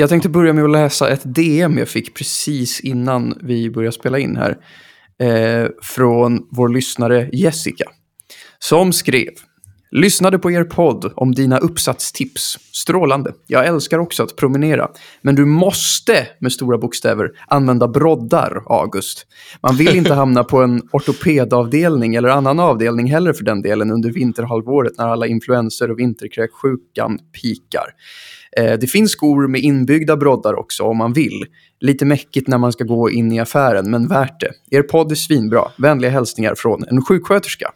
Jag tänkte börja med att läsa ett DM jag fick precis innan vi började spela in här. Eh, från vår lyssnare Jessica. Som skrev. Lyssnade på er podd om dina uppsatstips. Strålande. Jag älskar också att promenera. Men du måste, med stora bokstäver, använda broddar, August. Man vill inte hamna på en ortopedavdelning eller annan avdelning heller för den delen under vinterhalvåret när alla influenser och vinterkräksjukan pikar. Eh, det finns skor med inbyggda broddar också om man vill. Lite mäckigt när man ska gå in i affären, men värt det. Er podd är svinbra. Vänliga hälsningar från en sjuksköterska.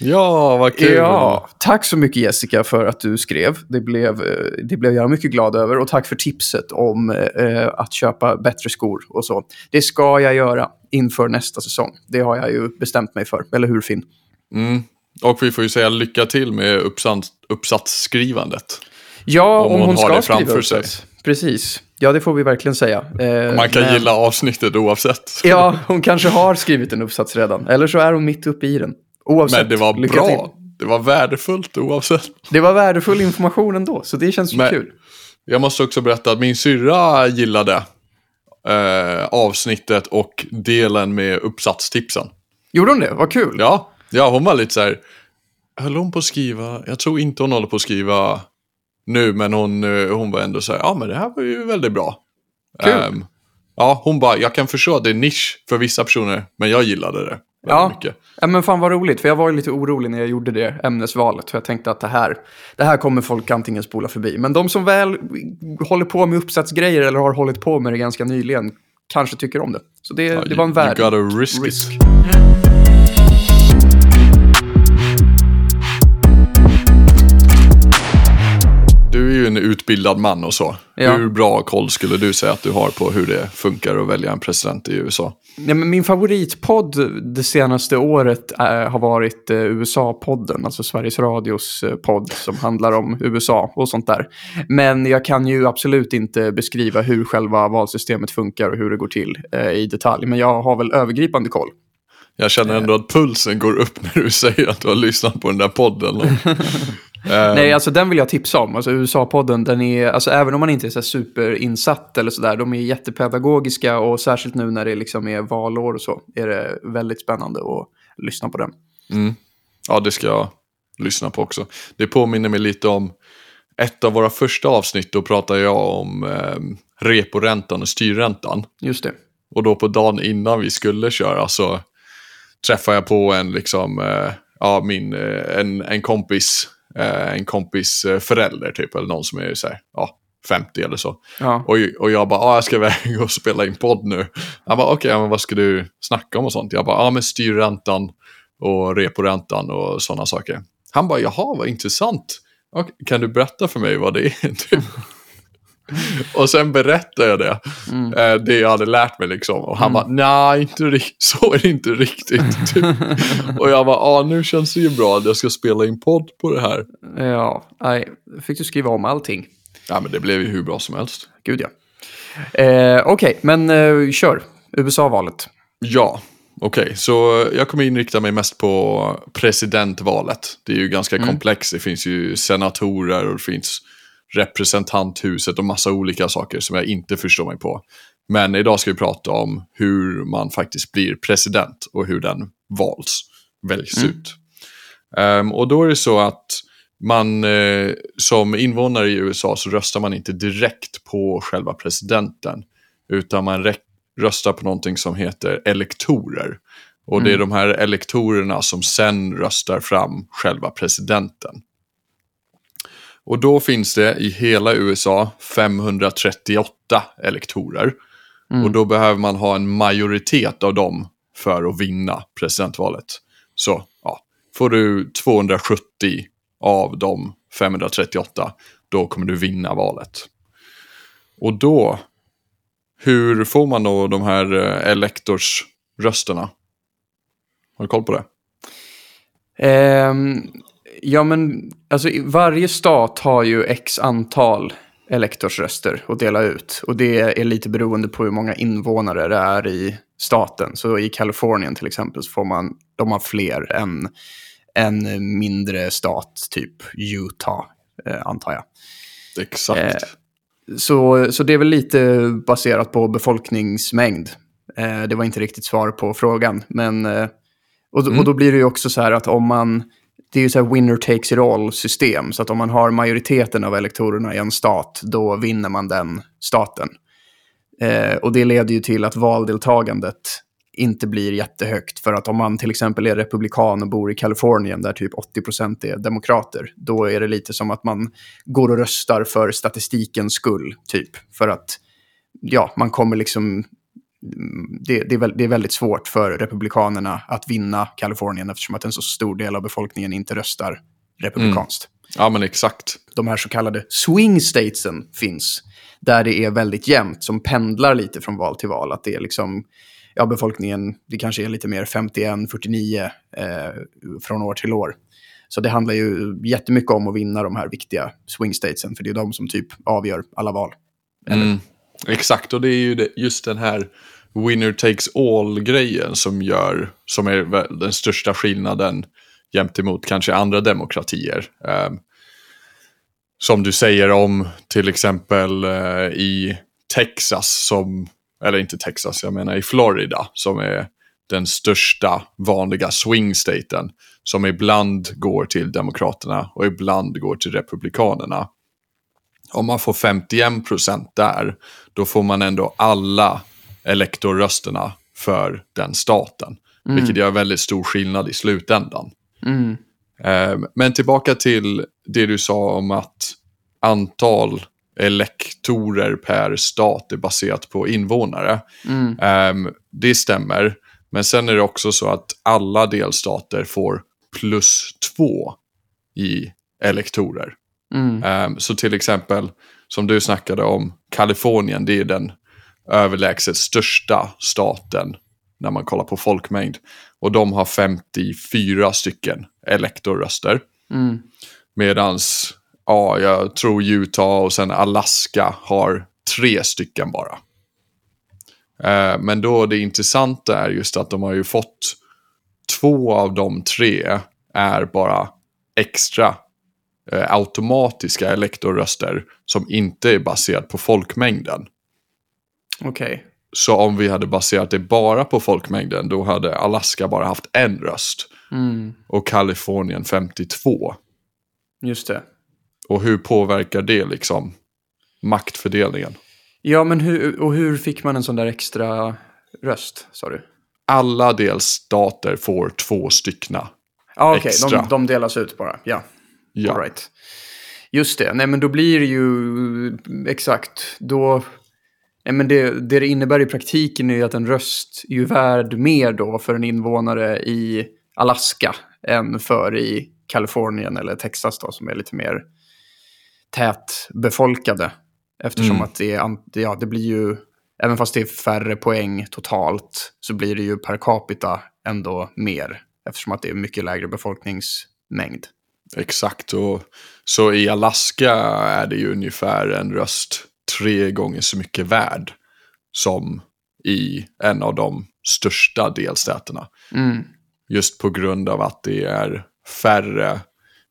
Ja, vad kul. Ja, tack så mycket Jessica för att du skrev. Det blev, eh, det blev jag mycket glad över. Och tack för tipset om eh, att köpa bättre skor och så. Det ska jag göra inför nästa säsong. Det har jag ju bestämt mig för. Eller hur Finn? Mm. Och vi får ju säga lycka till med uppsats, uppsatsskrivandet. Ja, om, Om hon hon, ska det skriva uppsats. Precis. Ja, det får vi verkligen säga. Eh, Man kan men- gilla avsnittet oavsett. Ja, hon kanske har skrivit en uppsats redan. Eller så är hon mitt uppe i den. Oavsett, Men det var lycka bra. till. Det var värdefullt oavsett. Det var värdefull information ändå, så det känns ju Men- kul. Jag måste också berätta att min syrra gillade eh, avsnittet och delen med uppsatstipsen. Gjorde hon det? Vad kul. Ja, ja, hon var lite så här. Höll hon på att skriva? Jag tror inte hon håller på att skriva nu, men hon, eh, hon var ändå så här. Ja, men det här var ju väldigt bra. Kul. Ehm, ja, hon bara. Jag kan förstå att det är nisch för vissa personer, men jag gillade det Ja. mycket. Ja, men fan vad roligt, för jag var lite orolig när jag gjorde det ämnesvalet. För jag tänkte att det här, det här kommer folk antingen spola förbi. Men de som väl håller på med uppsatsgrejer eller har hållit på med det ganska nyligen kanske tycker om det. Så det, Ja, det var en värd risk, risk. Ju en utbildad man och så. Ja. Hur bra koll skulle du säga att du har på hur det funkar att välja en president i USA? Ja, men min favoritpodd det senaste året eh, har varit eh, USA-podden, alltså Sveriges Radios eh, podd som handlar om USA och sånt där. Men jag kan ju absolut inte beskriva hur själva valsystemet funkar och hur det går till eh, i detalj. Men jag har väl övergripande koll. Jag känner ändå att pulsen går upp när du säger att du har lyssnat på den där podden. Eh, Nej, alltså den vill jag tipsa om. Alltså USA-podden, den är, alltså även om man inte är så superinsatt eller sådär, de är jättepedagogiska och särskilt nu när det liksom är valår och så, är det väldigt spännande att lyssna på den. Ja, det ska jag lyssna på också. Det påminner mig lite om ett av våra första avsnitt. Då pratade jag om eh, reporäntan och styrräntan. Just det. Och då på dagen innan vi skulle köra så träffade jag på en, liksom, eh, ja, min, eh, en, en kompis, eh, en kompis förälder typ, eller någon som är så här, ja, 50 eller så. Ja. Och, och jag bara, ah, jag ska iväg och spela in podd nu. Han bara, okej, ja, men vad ska du snacka om och sånt? Jag bara, ja ah, men styrräntan och reporäntan och sådana saker. Han bara, jaha, vad intressant. Och, kan du berätta för mig vad det är? Och sen berättade jag det. Eh, det jag hade lärt mig liksom. Och han bara, nej, inte rikt- så är det inte riktigt. Typ. och jag bara, ah, nu känns det ju bra att jag ska spela in podd på det här. Ja, nej, fick du skriva om allting. Ja, men det blev ju hur bra som helst. Gud ja. Eh, Okej, men eh, kör. USA-valet. Ja, okej. Så jag kommer inrikta mig mest på presidentvalet. Det är ju ganska komplext. Det finns ju senatorer och det finns representanthuset och massa olika saker som jag inte förstår mig på. Men idag ska vi prata om hur man faktiskt blir president och hur den vals, väljs ut. Ehm, och då är det så att man eh, som invånare i USA så röstar man inte direkt på själva presidenten. Utan man röstar på någonting som heter elektorer. Och det är de här elektorerna som sen röstar fram själva presidenten. Och då finns det i hela USA 538 elektorer. Och då behöver man ha en majoritet av dem för att vinna presidentvalet. Så ja, får du 270 av de 538, då kommer du vinna valet. Och då, hur får man då de här eh, elektorsrösterna? Har du koll på det? Ehm, ja, men alltså, varje stat har ju x antal elektorsröster att dela ut. Och det är lite beroende på hur många invånare det är i staten. Så i Kalifornien till exempel så får man, de har fler än en mindre stat, typ Utah, eh, antar jag. Exakt. Eh, Så, så det är väl lite baserat på befolkningsmängd. Eh, det var inte riktigt svar på frågan. Men, eh, och, Mm. och då blir det ju också så här att om man... Det är ju så här winner takes it all-system. Så att om man har majoriteten av elektorerna i en stat, då vinner man den staten. Eh, och det leder ju till att valdeltagandet inte blir jättehögt. För att om man till exempel är republikan och bor i Kalifornien där typ 80% är demokrater, då är det lite som att man går och röstar för statistikens skull, typ. För att, ja, man kommer liksom... Det, det, är väl, det är väldigt svårt för republikanerna att vinna Kalifornien eftersom att en så stor del av befolkningen inte röstar republikanskt Ja, men exakt. de här så kallade swing statesen finns. Där det är väldigt jämnt, som pendlar lite från val till val. Att det är liksom, ja befolkningen, det kanske är lite mer 51-49 eh, från år till år. Så det handlar ju jättemycket om att vinna de här viktiga swing statesen, för det är de som typ avgör alla val. Mm, exakt, och det är ju det, just den här winner takes all-grejen som gör, som är den största skillnaden gentemot kanske andra demokratier. Ehm, som du säger om till exempel eh, i Texas, som, eller inte Texas, jag menar i Florida, som är den största vanliga swing-staten, som ibland går till Demokraterna och ibland går till Republikanerna. Om man får 51 procent där, då får man ändå alla elektorrösterna för den staten. Vilket gör väldigt stor skillnad i slutändan. Mm. Eh, Men tillbaka till det du sa om att antal elektorer per stat är baserat på invånare. Mm. Eh, Det stämmer. Men sen är det också så att alla delstater får plus två i elektorer. Mm. Ehm, Så till exempel, som du snackade om, Kalifornien, det är den överlägset största staten när man kollar på folkmängd. Och de har 54 stycken elektorröster. Mm. Medans, ja, jag tror Utah och sen Alaska har tre stycken bara. Eh, Men då det intressanta är just att de har ju fått två av de tre är bara extra automatiska elektorröster som inte är baserat på folkmängden. Okej. Så om vi hade baserat det bara på folkmängden då hade Alaska bara haft en röst Mm. och Kalifornien 52. Just det. Och hur påverkar det liksom maktfördelningen? Ja, men hur, och hur fick man en sån där extra röst, sa du? Alla delstater får två styckna. Ja, okej. Extra. De, de delas ut bara. Ja. Ja. All right. Just det. Nej, men då blir det ju exakt. Då... Nej, men det, det det innebär i praktiken är ju att en röst är ju värd mer då för en invånare i Alaska än för i Kalifornien eller Texas då, som är lite mer tätbefolkade. Eftersom Mm. att det, är, ja, det blir ju, även fast det är färre poäng totalt, så blir det ju per capita ändå mer. Eftersom att det är mycket lägre befolkningsmängd. Exakt. Och, så i Alaska är det ju ungefär en röst tre gånger så mycket värd som i en av de största delstaterna. Mm. Just på grund av att det är färre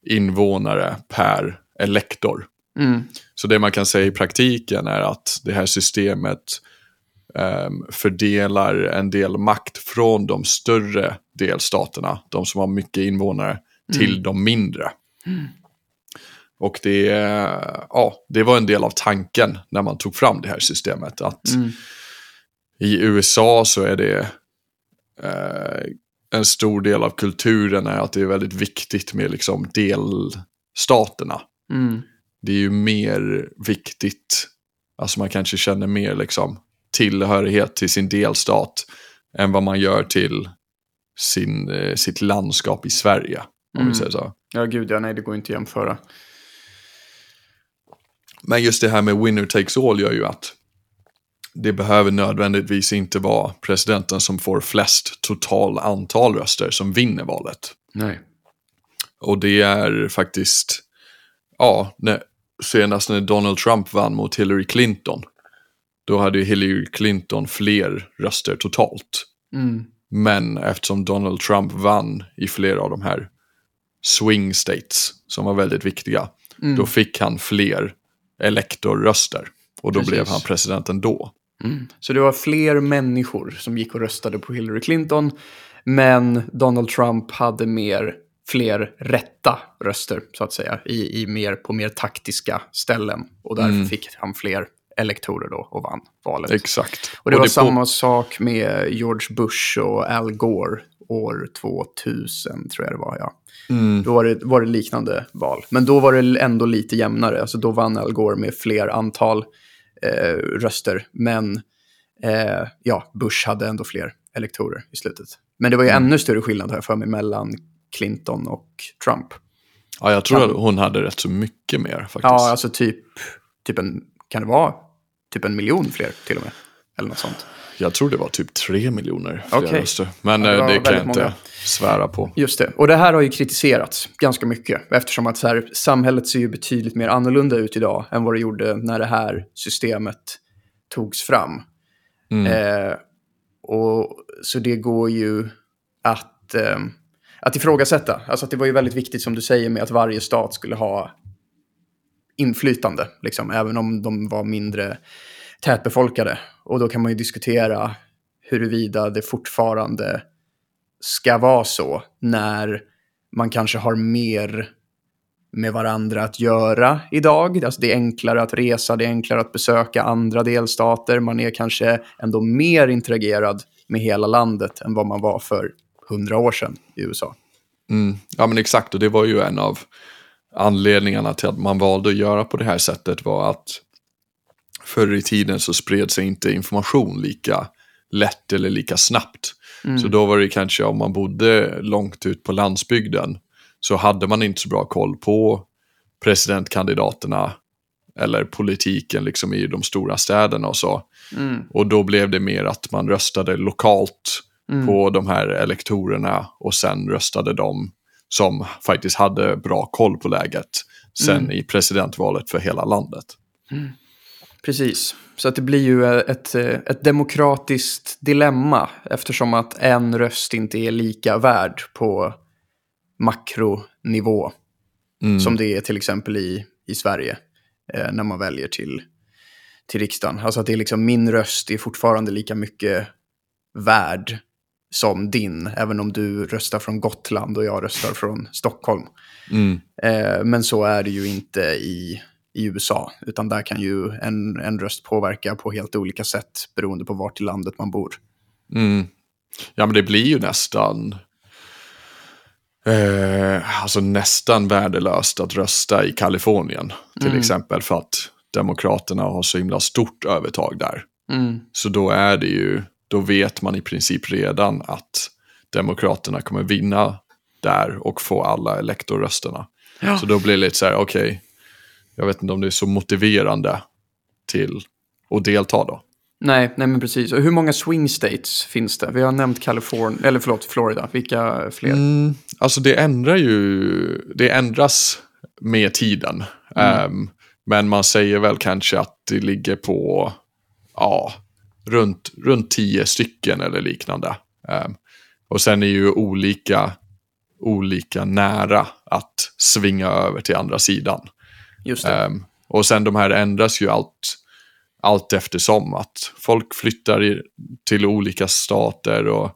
invånare per elektor. Mm. Så det man kan säga i praktiken är att det här systemet ehm, fördelar en del makt från de större delstaterna, de som har mycket invånare, till de mindre. Och det, är- ja, det var en del av tanken när man tog fram det här systemet. Att Mm. i USA så är det eh, en stor del av kulturen är att det är väldigt viktigt med liksom delstaterna Mm. det är ju mer viktigt, alltså man kanske känner mer liksom tillhörighet till sin delstat än vad man gör till sin, eh, sitt landskap i Sverige. Om Mm. vi säger så. Ja, gud ja, nej, det går inte att jämföra. Men just det här med winner takes all gör ju att det behöver nödvändigtvis inte vara presidenten som får flest total antal röster som vinner valet. Nej. Och det är faktiskt, ja, när, senast när Donald Trump vann mot Hillary Clinton, då hade ju Hillary Clinton fler röster totalt. Mm. Men eftersom Donald Trump vann i flera av de här swing states, som var väldigt viktiga, Mm. då fick han fler elektorröster. Och då Precis. blev han president ändå. Så det var fler människor som gick och röstade på Hillary Clinton. Men Donald Trump hade mer, fler rätta röster, så att säga, i, i mer, på mer taktiska ställen. Och därför fick han fler elektorer då och vann valet. Exakt. och det var på- samma sak med George Bush och Al Gore år 2000, tror jag det var. Ja. Mm. Då var det, var det liknande val. Men då var det ändå lite jämnare. Alltså då vann Al Gore med fler antal eh, röster. Men eh, ja, Bush hade ändå fler elektorer i slutet. Men det var ju ännu större skillnad här för mig mellan Clinton och Trump. Ja, jag tror att hon hade rätt så mycket mer faktiskt. Ja, alltså typ, typ en, kan det vara typ en miljon fler till och med? Eller något sånt. Jag tror det var typ tre miljoner fler Okej. röster. Men Ja, det eh, det kan jag inte många. svära på. Just det. Och det här har ju kritiserats ganska mycket. Eftersom att så här, samhället ser ju betydligt mer annorlunda ut idag än vad det gjorde när det här systemet togs fram. Mm. Eh, och, så det går ju att, eh, att ifrågasätta. Alltså att det var ju väldigt viktigt som du säger med att varje stat skulle ha inflytande. Liksom, även om de var mindre tätbefolkade. Och då kan man ju diskutera huruvida det fortfarande ska vara så när man kanske har mer med varandra att göra idag. Alltså det är enklare att resa, det är enklare att besöka andra delstater. Man är kanske ändå mer interagerad med hela landet än vad man var för hundra år sedan i USA. Mm. Ja men exakt, och det var ju en av anledningarna till att man valde att göra på det här sättet var att förr i tiden så spred sig inte information lika lätt eller lika snabbt. Så då var det kanske om man bodde långt ut på landsbygden så hade man inte så bra koll på presidentkandidaterna eller politiken liksom i de stora städerna och så. Och då blev det mer att man röstade lokalt på de här elektorerna och sen röstade de som faktiskt hade bra koll på läget sen i presidentvalet för hela landet. Precis. Så att det blir ju ett, ett demokratiskt dilemma eftersom att en röst inte är lika värd på makronivå som det är till exempel i, i Sverige eh, när man väljer till, till riksdagen. Alltså att det är liksom min röst är fortfarande lika mycket värd som din, även om du röstar från Gotland och jag röstar från Stockholm. Mm. Eh, men så är det ju inte i, i USA, utan där kan ju en, en röst påverka på helt olika sätt beroende på vart i landet man bor. Mm. Ja men det blir ju nästan eh, alltså nästan värdelöst att rösta i Kalifornien till exempel för att Demokraterna har så himla stort övertag där. Så då är det ju, då vet man i princip redan att Demokraterna kommer vinna där och få alla elektorrösterna. Ja. Så då blir det lite så här, okej, jag vet inte om det är så motiverande till att delta då. Nej, nej men precis. Och hur många swing states finns det? Vi har nämnt Kalifornien, eller förlåt, Florida. Vilka fler? Mm, alltså det ändrar ju, det ändras med tiden. Ehm, men man säger väl kanske att det ligger på, ja, runt, runt tio stycken eller liknande. Ehm, och sen är ju olika, olika nära att svinga över till andra sidan. Just. Ehm, och sen de här ändras ju allt, allt eftersom att folk flyttar i, till olika stater och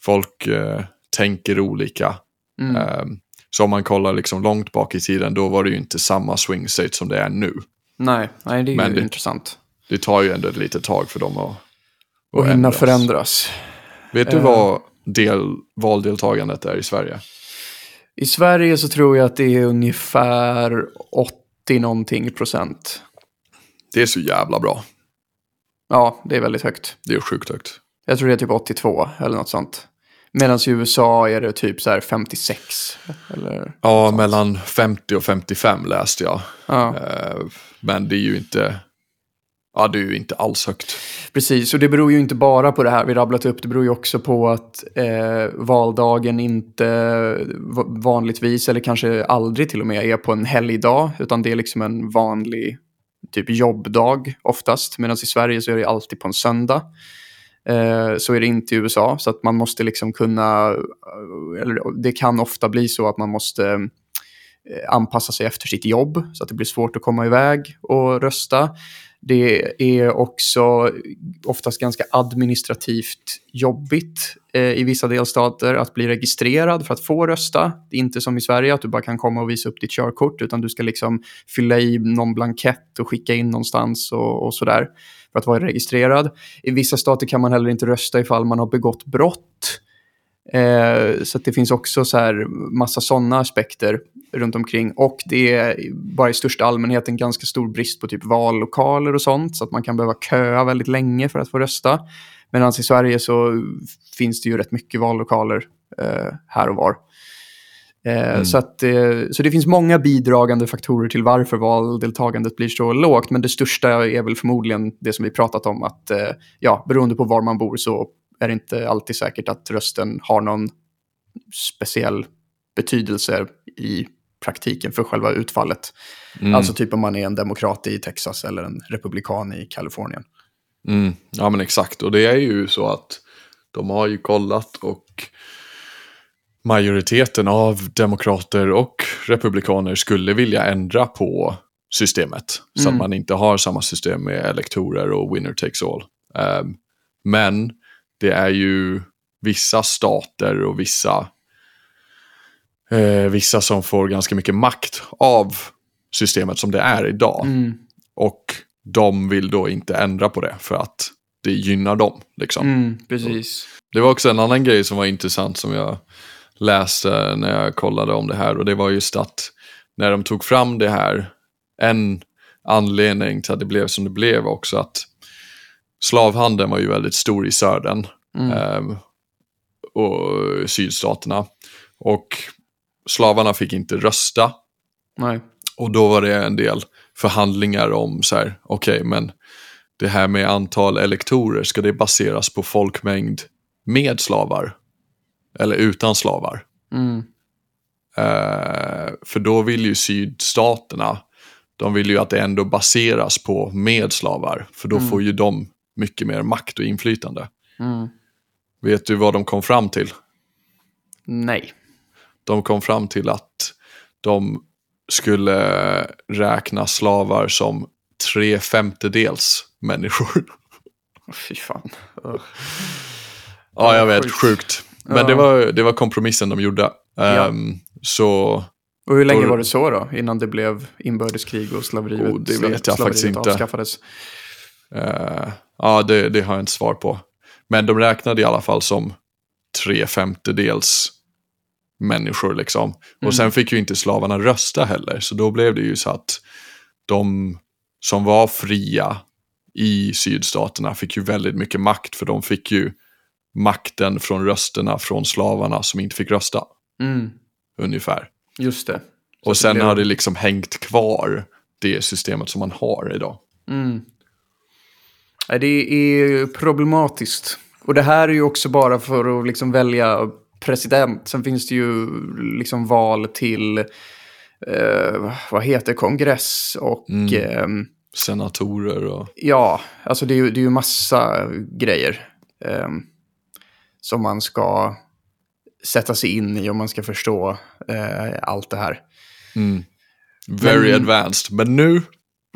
folk eh, tänker olika. Mm. Ehm, så om man kollar liksom långt bak i tiden då var det ju inte samma swing state som det är nu. nej, nej, det är men ju det- intressant. Det tar ju ändå ett litet tag för dem att, Och hinna ändras. förändras. Vet du Eh. vad del, valdeltagandet är i Sverige? I Sverige så tror jag att det är ungefär 80 någonting procent. Det är så jävla bra. Ja, det är väldigt högt. Det är sjukt högt. Jag tror det är typ 82 eller något sånt. Medan i USA är det typ så här 56. Eller... Ja, mellan 50 och 55 läste jag. Ja, Eh, men det är ju inte, ja det är ju inte alls högt. precis. Och det beror ju inte bara på det här vi rabblat upp. Det beror ju också på att eh, valdagen inte vanligtvis, eller kanske aldrig till och med, är på en helgdag. Utan det är liksom en vanlig typ jobbdag oftast. Medan i Sverige så är det alltid på en söndag. Eh, så är det inte i USA. Så att man måste liksom kunna, eh, eller det kan ofta bli så att man måste eh, anpassa sig efter sitt jobb. Så att det blir svårt att komma iväg och rösta. Det är också oftast ganska administrativt jobbigt eh, i vissa delstater att bli registrerad för att få rösta. Det är inte som i Sverige att du bara kan komma och visa upp ditt körkort utan du ska liksom fylla i någon blankett och skicka in någonstans och, och sådär för att vara registrerad. I vissa stater kan man heller inte rösta ifall man har begått brott. Eh, så det finns också så här massa sådana aspekter runt omkring. Och det är bara i största allmänhet en ganska stor brist på typ vallokaler och sånt. Så att man kan behöva köa väldigt länge för att få rösta. Medan i Sverige så finns det ju rätt mycket vallokaler eh, här och var. Eh, mm. så, att, eh, så det finns många bidragande faktorer till varför valdeltagandet blir så lågt. Men det största är väl förmodligen det som vi pratat om. Att eh, ja, beroende på var man bor så är det inte alltid säkert att rösten har någon speciell betydelse i praktiken för själva utfallet. Mm. Alltså typ om man är en demokrat i Texas eller en republikan i Kalifornien. Mm. Ja men exakt, och det är ju så att de har ju kollat och majoriteten av demokrater och republikaner skulle vilja ändra på systemet. Mm. Så att mm. man inte har samma system med elektorer och winner takes all. Um, men det är ju vissa stater och vissa, eh, vissa som får ganska mycket makt av systemet som det är idag. Mm. Och de vill då inte ändra på det för att det gynnar dem. Liksom. Mm, precis. Det var också en annan grej som var intressant som jag läste när jag kollade om det här och det var just att när de tog fram det här, en anledning till att det blev som det blev också att slavhandeln var ju väldigt stor i södern mm. eh, och sydstaterna. Och slavarna fick inte rösta. Nej. Och då var det en del förhandlingar om så här, okej, okay, men det här med antal elektorer, ska det baseras på folkmängd med slavar? Eller utan slavar? Mm. Eh, för då vill ju sydstaterna, de vill ju att det ändå baseras på med slavar. För då mm. får ju de mycket mer makt och inflytande. Mm. Vet du vad de kom fram till? Nej. De kom fram till att de skulle räkna slavar som tre femtedels människor. Fy fan. ja, jag vet. Sjukt. sjukt. Men det, var, det var kompromissen de gjorde. Ja. Um, så... Och hur länge då... var det så då? Innan det blev inbördeskrig och slaveriet, oh, det vet jag faktiskt inte. avskaffades? Uh, ja, det, det har jag inte svar på. Men de räknade i alla fall som tre femtedels människor liksom. Mm. Och sen fick ju inte slavarna rösta heller. Så då blev det ju så att de som var fria i sydstaterna fick ju väldigt mycket makt. För de fick ju makten från rösterna från slavarna som inte fick rösta. Mm. Ungefär. Just det. Så och sen det blev... har det liksom hängt kvar det systemet som man har idag. Mm. Det är problematiskt. Och det här är ju också bara för att liksom välja president. Sen finns det ju liksom val till, eh, vad heter kongress och... Mm. Eh, Senatorer och... Ja, alltså det är ju, det är ju massa grejer eh, som man ska sätta sig in i om man ska förstå eh, allt det här. Mm. Very Men, advanced. Men nu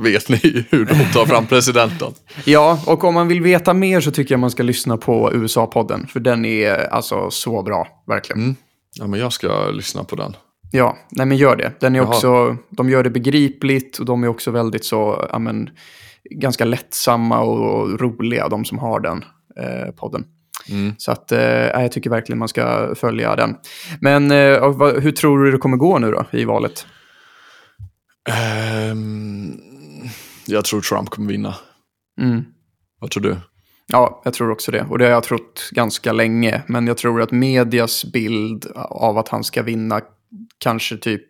vet ni hur de tar fram presidenten. ja, och om man vill veta mer så tycker jag man ska lyssna på USA-podden. För den är alltså så bra, verkligen. Mm. Ja, men jag ska lyssna på den. Ja, nej men gör det. Den är också, de gör det begripligt och de är också väldigt så, ja men, ganska lättsamma och roliga, de som har den eh, podden. Mm. Så att, eh, jag tycker verkligen man ska följa den. Men eh, hur tror du det kommer gå nu då i valet? Um, jag tror Trump kommer vinna. Mm. Vad tror du? Ja, jag tror också det. Och det har jag trott ganska länge. Men jag tror att medias bild av att han ska vinna kanske typ...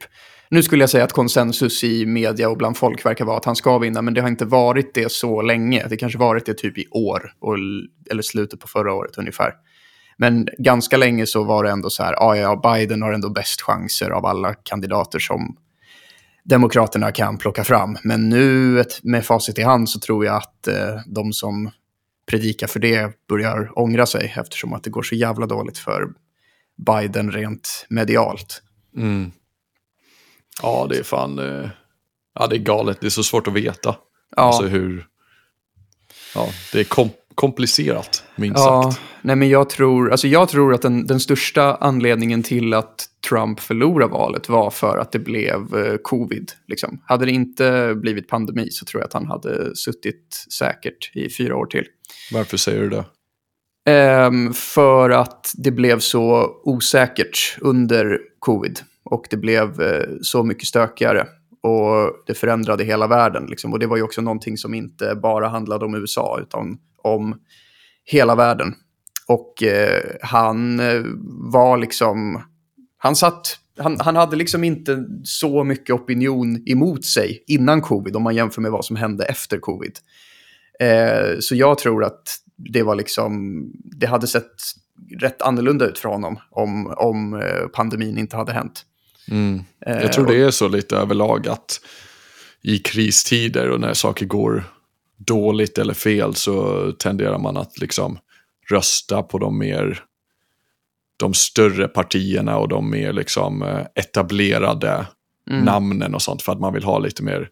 Nu skulle jag säga att konsensus i media och bland folk verkar vara att han ska vinna, men det har inte varit det så länge. Det kanske varit det typ i år, och, eller slutet på förra året ungefär. Men ganska länge så var det ändå så här, ah, ja, Biden har ändå bäst chanser av alla kandidater som Demokraterna kan plocka fram. Men nu med facit i hand så tror jag att eh, de som predikar för det börjar ångra sig eftersom att det går så jävla dåligt för Biden rent medialt. Mm. Ja, det är fan... Eh, ja, det är galet. Det är så svårt att veta. Ja. Alltså hur, ja, det är kom komplicerat, minst Ja, sagt. nej men jag tror, alltså jag tror att den, den största anledningen till att Trump förlorade valet var för att det blev eh, covid. Liksom. Hade det inte blivit pandemi så tror jag att han hade suttit säkert i fyra år till. Varför säger du det? Ehm, för att det blev så osäkert under covid. Och det blev eh, så mycket stökigare. Och det förändrade hela världen. Liksom. Och det var ju också någonting som inte bara handlade om USA, utan om hela världen. Och eh, han eh, var liksom... Han satt... Han, han hade liksom inte så mycket opinion emot sig innan covid om man jämför med vad som hände efter covid. Eh, så jag tror att det var liksom, det hade sett rätt annorlunda ut för honom om, om eh, pandemin inte hade hänt. Mm. Eh, Jag tror och- det är så lite överlag att i kristider och när saker går dåligt eller fel så tenderar man att liksom rösta på de mer de större partierna och de mer liksom eh, etablerade Mm. namnen och sånt för att man vill ha lite mer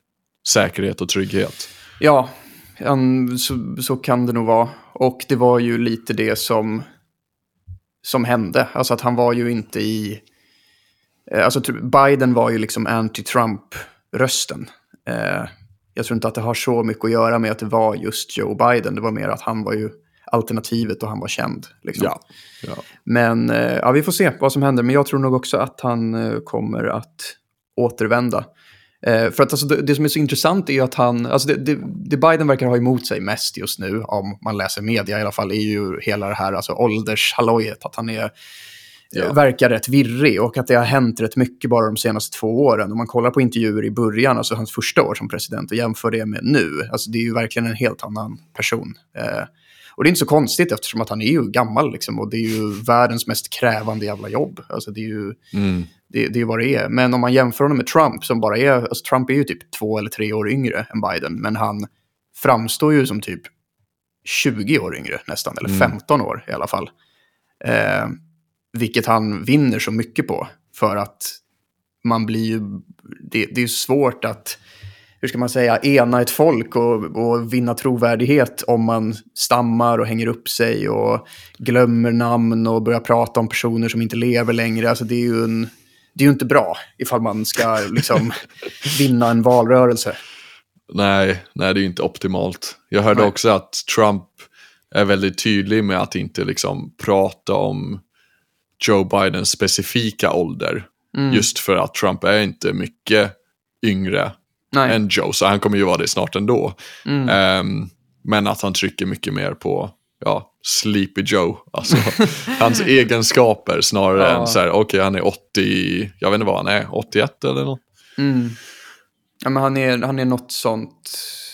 säkerhet och trygghet. Ja, han, så, så kan det nog vara. Och det var ju lite det som, som hände. Alltså att han var ju inte i... eh, Alltså typ Biden var ju liksom anti-Trump-rösten. Eh, jag tror inte att det har så mycket att göra med att det var just Joe Biden. Det var mer att han var ju alternativet och han var känd. Liksom. Ja. ja. Men eh, ja, vi får se vad som händer. Men jag tror nog också att han eh, kommer att återvända. Eh, för att alltså, det, det som är så intressant är att han, alltså det, det, det Biden verkar ha emot sig mest just nu, om man läser media i alla fall, är ju hela det här alltså, åldershallojet, att han är, Ja. verkar rätt virrig och att det har hänt rätt mycket bara de senaste två åren. Om man kollar på intervjuer i början, alltså hans första år som president, och jämför det med nu, alltså det är ju verkligen en helt annan person. Eh, och det är inte så konstigt eftersom att han är ju gammal liksom, och det är ju världens mest krävande jävla jobb. Alltså det är ju Mm. det, det är vad det är. Men om man jämför honom med Trump som bara är, alltså Trump är ju typ två eller tre år yngre än Biden, men han framstår ju som typ 20 år yngre nästan, eller 15 år i alla fall. Eh, vilket han vinner så mycket på, för att man blir ju, det, det är svårt att, hur ska man säga, ena ett folk och, och vinna trovärdighet om man stammar och hänger upp sig och glömmer namn och börjar prata om personer som inte lever längre. Alltså det är ju, en, det är ju inte bra ifall man ska liksom vinna en valrörelse. Nej, nej, det är inte optimalt. Jag hörde Nej. också att Trump är väldigt tydlig med att inte liksom prata om Joe Bidens specifika ålder. Mm. Just för att Trump är inte mycket yngre Nej. än Joe, så han kommer ju vara det snart ändå. Mm. Ehm, men att han trycker mycket mer på ja, Sleepy Joe, alltså hans egenskaper snarare Ja. än så här, okej han är 80, jag vet inte vad han är, 81 eller något. Mm. Ja, men han, är, han är något sånt.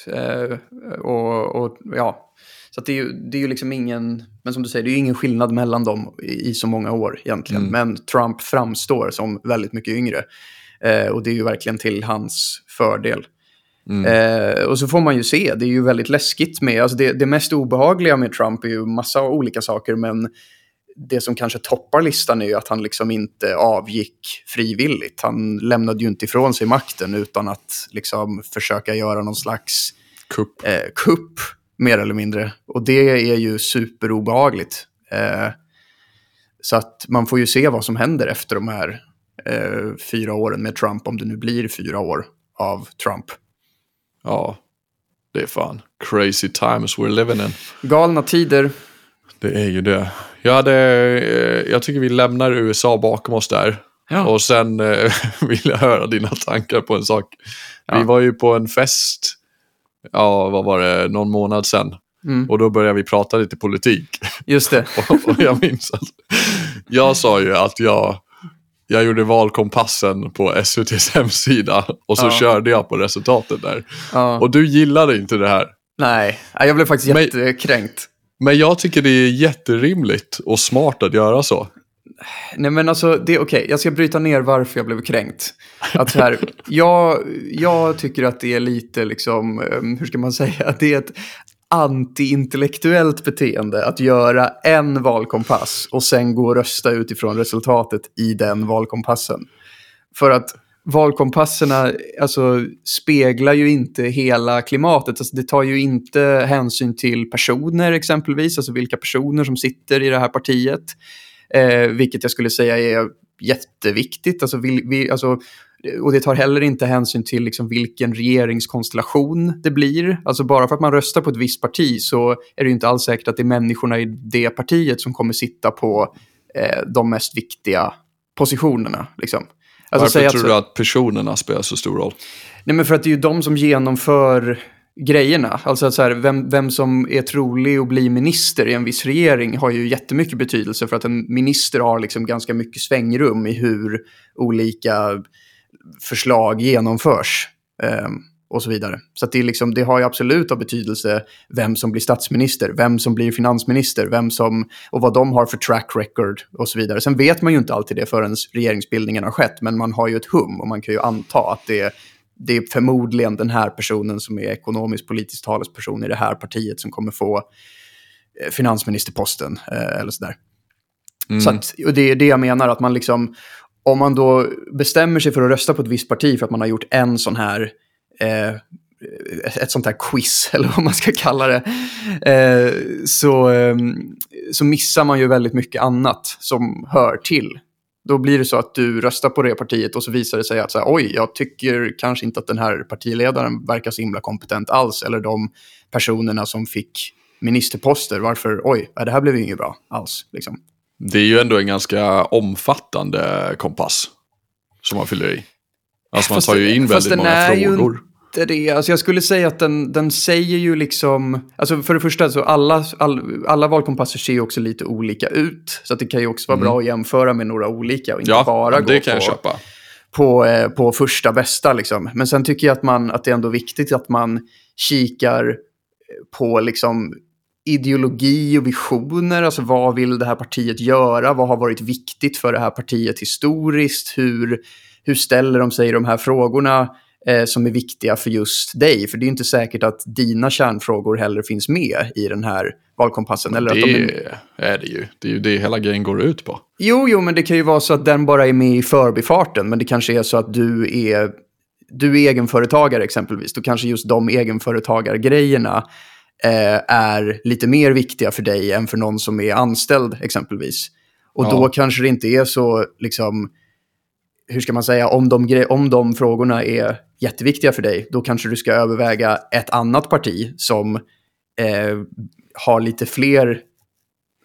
Eh, och, och ja, så det, är ju, det är ju liksom ingen, men som du säger, det är ingen skillnad mellan dem i, i så många år egentligen. Mm. Men Trump framstår som väldigt mycket yngre. Eh, och det är ju verkligen till hans fördel. Mm. Eh, och så får man ju se, det är ju väldigt läskigt med, alltså det, det mest obehagliga med Trump är ju massa olika saker, men det som kanske toppar listan är ju att han liksom inte avgick frivilligt. Han lämnade ju inte ifrån sig makten utan att liksom försöka göra någon slags Kupp. eh, kupp, mer eller mindre. Och det är ju superobehagligt. Eh, så att man får ju se vad som händer efter de här eh, fyra åren med Trump, om det nu blir fyra år av Trump. Ja, det är fan crazy times we're living in. Galna tider. Det är ju det. Jag, hade, eh, jag tycker vi lämnar USA bakom oss där. Ja. Och sen eh, vill jag höra dina tankar på en sak. Vi Ja. var ju på en fest, ja vad var det, någon månad sedan. Mm. Och då började vi prata lite politik. Just det. och, och jag minns att jag sa ju att jag, jag gjorde valkompassen på SVTs hemsida. Och så Ja. körde jag på resultatet där. Ja. Och du gillade inte det här. Nej, jag blev faktiskt Men- jättekränkt. Men jag tycker det är jätterimligt och smart att göra så. Nej men alltså, det är okej. Jag ska bryta ner varför jag blev kränkt. Att så här, jag, jag tycker att det är lite liksom, um, hur ska man säga, det är ett anti-intellektuellt beteende att göra en valkompass och sen gå och rösta utifrån resultatet i den valkompassen. För att valkompasserna alltså, speglar ju inte hela klimatet. Alltså, det tar ju inte hänsyn till personer exempelvis, alltså vilka personer som sitter i det här partiet. Eh, vilket jag skulle säga är jätteviktigt. Alltså, vi, vi, alltså, och det tar heller inte hänsyn till liksom vilken regeringskonstellation det blir. Alltså bara för att man röstar på ett visst parti så är det ju inte alls säkert att det är människorna i det partiet som kommer sitta på eh, de mest viktiga positionerna. Liksom. Alltså, Varför tror så, du att personerna spelar så stor roll? Nej, men för att det är ju de som genomför grejerna. Alltså att så här, vem, vem som är trolig att bli minister i en viss regering har ju jättemycket betydelse för att en minister har liksom ganska mycket svängrum i hur olika förslag genomförs. Um, och så vidare. Så det, är liksom, det har ju absolut av betydelse vem som blir statsminister, vem som blir finansminister, vem som, och vad de har för track record och så vidare. Sen vet man ju inte alltid det förrän regeringsbildningen har skett, men man har ju ett hum och man kan ju anta att det, det är förmodligen den här personen som är ekonomisk politisk talesperson i det här partiet som kommer få eh, finansministerposten eh, eller sådär. Mm. Så att, och det är det jag menar, att man liksom, om man då bestämmer sig för att rösta på ett visst parti för att man har gjort en sån här eh, ett sånt här quiz, eller vad man ska kalla det, eh, så, eh, så missar man ju väldigt mycket annat som hör till. Då blir det så att du röstar på det partiet och så visar det sig att så här, oj, jag tycker kanske inte att den här partiledaren verkar så himla kompetent alls, eller de personerna som fick ministerposter, varför, oj, det här blev ju inget bra alls. Liksom. Det är ju ändå en ganska omfattande kompass som man fyller i. Alltså man tar ju in väldigt många frågor. Inte det. Alltså jag skulle säga att den, den säger ju liksom, alltså för det första så alla, all, alla valkompasser ser ju också lite olika ut. Så det kan ju också vara mm. bra att jämföra med några olika och inte ja, bara gå på, på, eh, på första bästa. Liksom. Men sen tycker jag att, man, att det är ändå viktigt att man kikar på liksom ideologi och visioner. Alltså vad vill det här partiet göra? Vad har varit viktigt för det här partiet historiskt? Hur hur ställer de sig i de här frågorna eh, som är viktiga för just dig? För det är inte säkert att dina kärnfrågor heller finns med i den här valkompassen. Eller det att de är... är det ju. Det är ju det hela grejen går ut på. Jo, jo, men det kan ju vara så att den bara är med i förbifarten. Men det kanske är så att du är, du är egenföretagare exempelvis. Då kanske just de egenföretagargrejerna eh, är lite mer viktiga för dig än för någon som är anställd exempelvis. Och ja. då kanske det inte är så liksom hur ska man säga, om de, om de frågorna är jätteviktiga för dig, då kanske du ska överväga ett annat parti som eh, har lite fler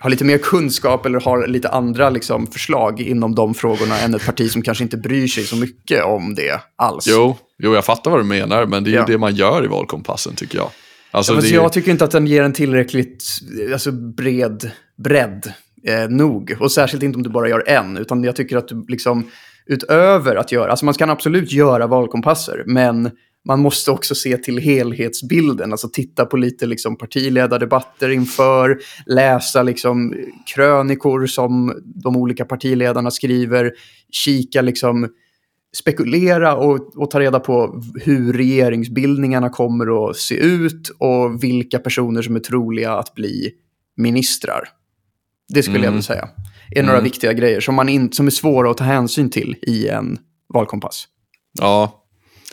har lite mer kunskap eller har lite andra liksom, förslag inom de frågorna än ett parti som kanske inte bryr sig så mycket om det alls. Jo, jo jag fattar vad du menar, men det är ja. ju det man gör i valkompassen tycker jag. Alltså, ja, det... Jag tycker inte att den ger en tillräckligt alltså, bred bredd eh, nog. Och särskilt inte om du bara gör en, utan jag tycker att du liksom utöver att göra, alltså man kan absolut göra valkompasser, men man måste också se till helhetsbilden, alltså titta på lite liksom partiledardebatter inför, läsa liksom krönikor som de olika partiledarna skriver, kika liksom, spekulera och, och ta reda på hur regeringsbildningarna kommer att se ut och vilka personer som är troliga att bli ministrar. Det skulle mm. jag vilja säga är mm. några viktiga grejer som, man in, som är svåra att ta hänsyn till i en valkompass. Ja,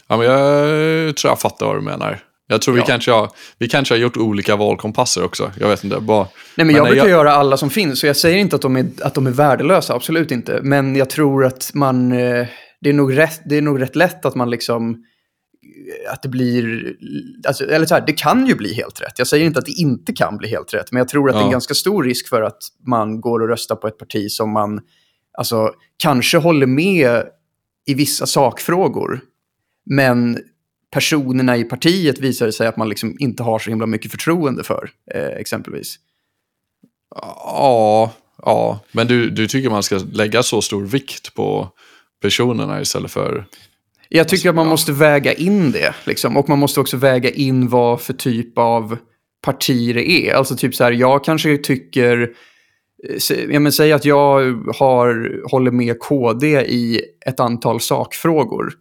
ja men jag tror jag fattar vad du menar. Jag tror vi, kanske har, vi kanske har gjort olika valkompasser också. Jag vet inte. Bara, Nej, men jag brukar jag... göra alla som finns. Så jag säger inte att de, är, att de är värdelösa, absolut inte. Men jag tror att man... Eh, det är nog rätt, det är nog rätt lätt att man liksom att det blir, alltså, eller så här, det kan ju bli helt rätt. Jag säger inte att det inte kan bli helt rätt, men jag tror att ja. det är en ganska stor risk för att man går och röstar på ett parti som man alltså, kanske håller med i vissa sakfrågor, men personerna i partiet visar sig att man liksom inte har så himla mycket förtroende för, eh, exempelvis. Ja, ja, men du, du tycker man ska lägga så stor vikt på personerna istället för jag tycker att man måste väga in det. Liksom. Och man måste också väga in vad för typ av parti det är. Alltså typ så här, jag kanske tycker... Eh, jag men, säg att jag har, håller med KD i ett antal sakfrågor.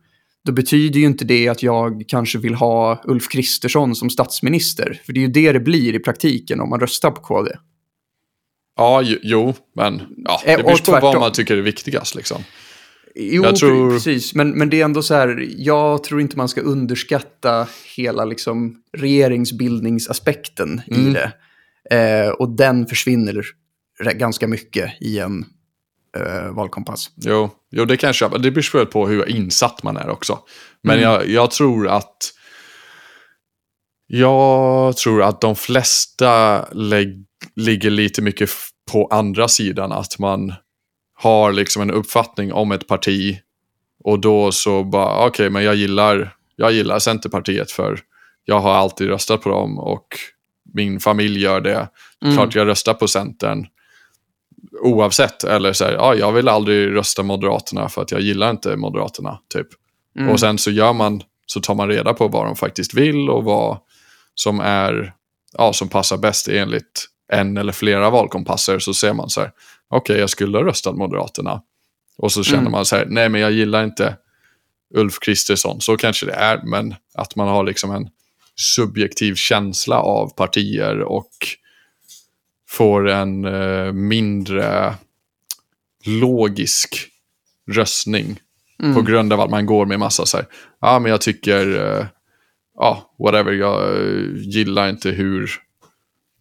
Då betyder ju inte det att jag kanske vill ha Ulf Kristersson som statsminister. För det är ju det det blir i praktiken om man röstar på KD. Ja, jo, men ja, det beror på vad man tycker är viktigast. Liksom. Jo, Jag tror- precis. Men, men det är ändå så här, jag tror inte man ska underskatta hela liksom, regeringsbildningsaspekten Mm. i det. Eh, och den försvinner ganska mycket i en eh, valkompass. Jo, jo, det kan jag köpa. Det beror väl på hur insatt man är också. Men Mm. jag, jag tror att jag tror att de flesta ligger lite mycket på andra sidan. Att man har liksom en uppfattning om ett parti och då så bara, okej, men jag gillar, jag gillar Centerpartiet för jag har alltid röstat på dem och min familj gör det. Mm. Klart jag röstar på Centern. Oavsett, eller så här, ja, jag vill aldrig rösta Moderaterna för att jag gillar inte Moderaterna, typ. Mm. Och sen så gör man, så tar man reda på vad de faktiskt vill och vad som är, ja, som passar bäst enligt en eller flera valkompasser. Så ser man så här, okej, jag skulle ha röstat Moderaterna. Och så känner Mm. man så här, nej men jag gillar inte Ulf Kristersson. Så kanske det är, men att man har liksom en subjektiv känsla av partier och får en eh, mindre logisk röstning Mm. på grund av att man går med massa så här, ja men jag tycker, eh, ja whatever, jag eh, gillar inte hur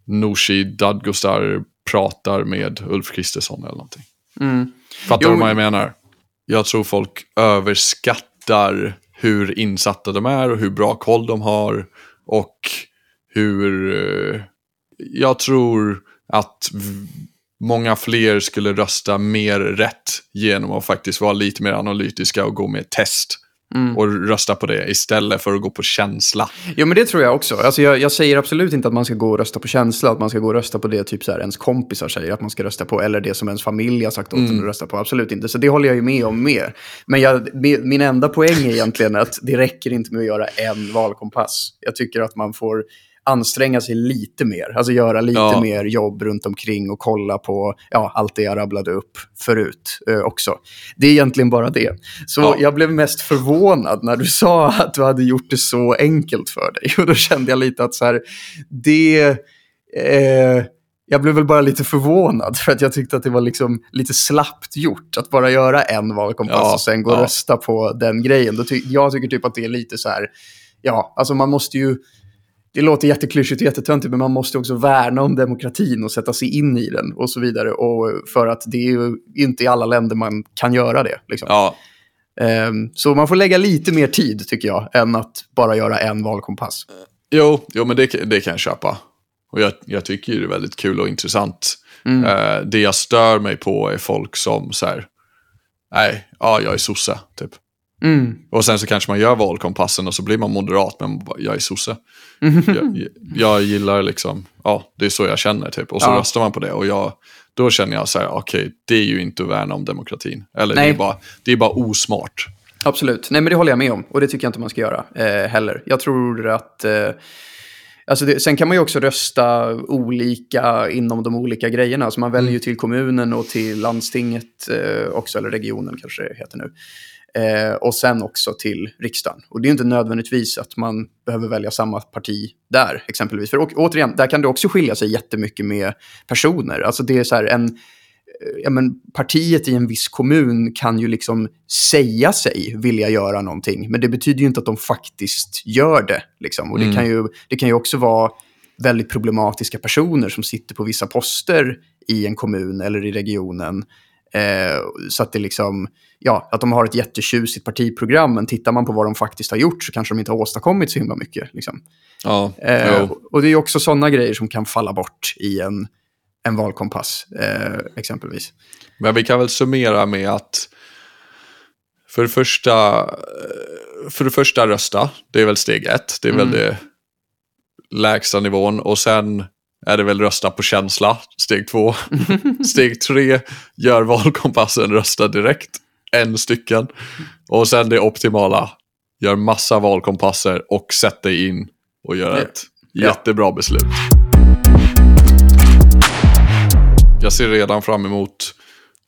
Nooshi Dadgostar pratar med Ulf Kristersson eller någonting. Mm. Fattar du vad jag men- menar? Jag tror folk överskattar hur insatta de är och hur bra koll de har. Och hur... eh, Jag tror att många fler skulle rösta mer rätt genom att faktiskt vara lite mer analytiska och gå med test. Mm. Och rösta på det istället för att gå på känsla. Jo, men det tror jag också. Alltså, jag, jag säger absolut inte att man ska gå och rösta på känsla, att man ska gå och rösta på det typ så här, ens kompisar säger att man ska rösta på, eller det som ens familj har sagt åt en att rösta på. Absolut inte. Så det håller jag ju med om mer. Men jag, mi- min enda poäng är egentligen att det räcker inte med att göra en valkompass. Jag tycker att man får anstränga sig lite mer, alltså göra lite Ja. mer jobb runt omkring och kolla på ja, allt det jag rabblade upp förut eh, också. Det är egentligen bara det. Så Ja. jag blev mest förvånad när du sa att du hade gjort det så enkelt för dig. Och då kände jag lite att så här, det... Eh, jag blev väl bara lite förvånad för att jag tyckte att det var liksom lite slappt gjort att bara göra en valkompass Ja, och sen gå och rösta på den grejen. Ty- jag tycker typ att det är lite så här, ja, alltså man måste ju, det låter jätteklyschigt och jättetöntigt, men man måste också värna om demokratin och sätta sig in i den och så vidare. Och för att det är ju inte i alla länder man kan göra det. Liksom. Ja, Ehm, så man får lägga lite mer tid, tycker jag, än att bara göra en valkompass. jo, jo men det, det kan jag köpa. Och jag, jag tycker ju det är väldigt kul och intressant. Mm. Eh, det jag stör mig på är folk som så här, nej, ja, jag är sosse, typ. Mm. Och sen så kanske man gör valkompassen och så blir man moderat, men bara, jag är sosse. jag, jag gillar liksom, ja, det är så jag känner typ. Och så Ja. röstar man på det och jag, då känner jag så här, okej, det är ju inte att värna om demokratin. Eller det Nej. är, bara, det är bara osmart. Absolut. Nej, men det håller jag med om. Och det tycker jag inte man ska göra eh, heller. Jag tror att... Eh, alltså det, sen kan man ju också rösta olika inom de olika grejerna. Alltså man väljer ju till kommunen och till landstinget eh, också, eller regionen kanske det heter nu. Eh, och sen också till riksdagen. Och det är inte nödvändigtvis att man behöver välja samma parti där, exempelvis. För å, återigen, där kan det också skilja sig jättemycket med personer. Alltså det är så här en ja, men partiet i en viss kommun kan ju liksom säga sig vilja göra någonting, men det betyder ju inte att de faktiskt gör det. Liksom. Och det, Mm. kan ju, det kan ju också vara väldigt problematiska personer som sitter på vissa poster i en kommun eller i regionen. Eh, så att det liksom, ja, att de har ett jättetjusigt partiprogram, men tittar man på vad de faktiskt har gjort så kanske de inte har åstadkommit så himla mycket. Liksom. Ja, Eh, och det är också sådana grejer som kan falla bort i en, en valkompass, eh, exempelvis. Men vi kan väl summera med att för det första, eh, för det första rösta, det är väl steg ett. Det är väl Mm. det lägsta nivån. Och sen är det väl rösta på känsla, steg två. steg tre, gör valkompassen, rösta direkt. En stycken. Och sen det optimala, gör massa valkompasser och sätt dig in och gör Ja. ett jättebra beslut. Jag ser redan fram emot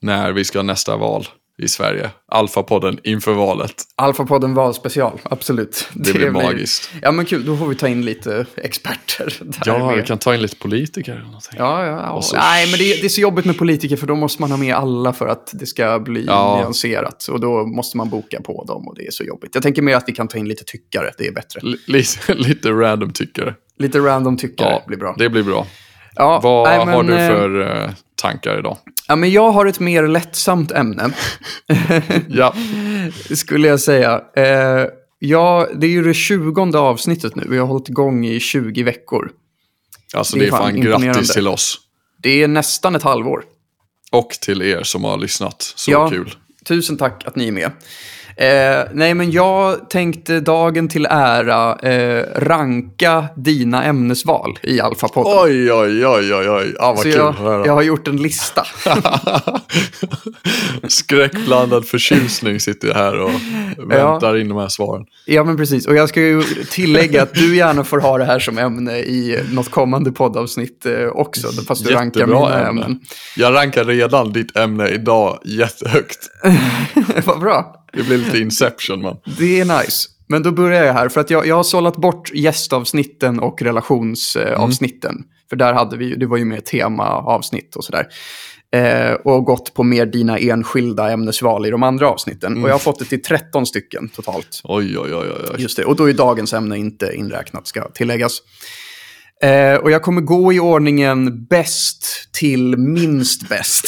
när vi ska ha nästa val. I Sverige. Alfa-podden inför valet. Alfa-podden valspecial, absolut. Det, blir magiskt. Ja, men kul. Då får vi ta in lite experter. Där Ja, vi kan ta in lite politiker eller någonting. Ja, ja, ja. Så- Nej, men det, det är så jobbigt med politiker för då måste man ha med alla för att det ska bli Ja. nyanserat. Och då måste man boka på dem och det är så jobbigt. Jag tänker mer att vi kan ta in lite tyckare, det är bättre. L- lite, lite random tyckare. Lite random tyckare Ja, blir bra. Det blir bra. Ja, Vad nej, men, har du eh, för eh, tankar idag? Ja, men jag har ett mer lättsamt ämne, Ja, skulle jag säga. Eh, ja, det är ju det tjugonde avsnittet nu. Vi har hållit igång i 20 veckor. alltså Det det är är fan fan grattis till oss. Det är nästan ett halvår. Och till er som har lyssnat. Så Ja. kul. Tusen tack att ni är med. Eh, nej, men jag tänkte dagen till ära eh, ranka dina ämnesval i Alfa-podden. Oj, oj, oj, oj, oj. Ja, vad Så kul jag, jag har gjort en lista. Skräckblandad förtjusning sitter jag här och väntar in de här svaren. ja, men precis. Och jag ska ju tillägga att du gärna får ha det här som ämne i något kommande poddavsnitt eh, också. Fast du rankar mina ämne. ämnen. Jag rankar redan ditt ämne idag jättehögt. Vad bra. Det blir lite Inception man. Det är nice. Men då börjar jag här, för att jag, jag har sållat bort gästavsnitten och relationsavsnitten. För där hade vi det var ju mer temaavsnitt och sådär. Eh, och gått på mer dina enskilda ämnesval i de andra avsnitten. Och jag har fått det till 13 stycken totalt. Oj, oj, oj, oj, oj. Just det, och då är dagens ämne inte inräknat, ska tilläggas. Eh, och jag kommer gå i ordningen bäst till minst bäst.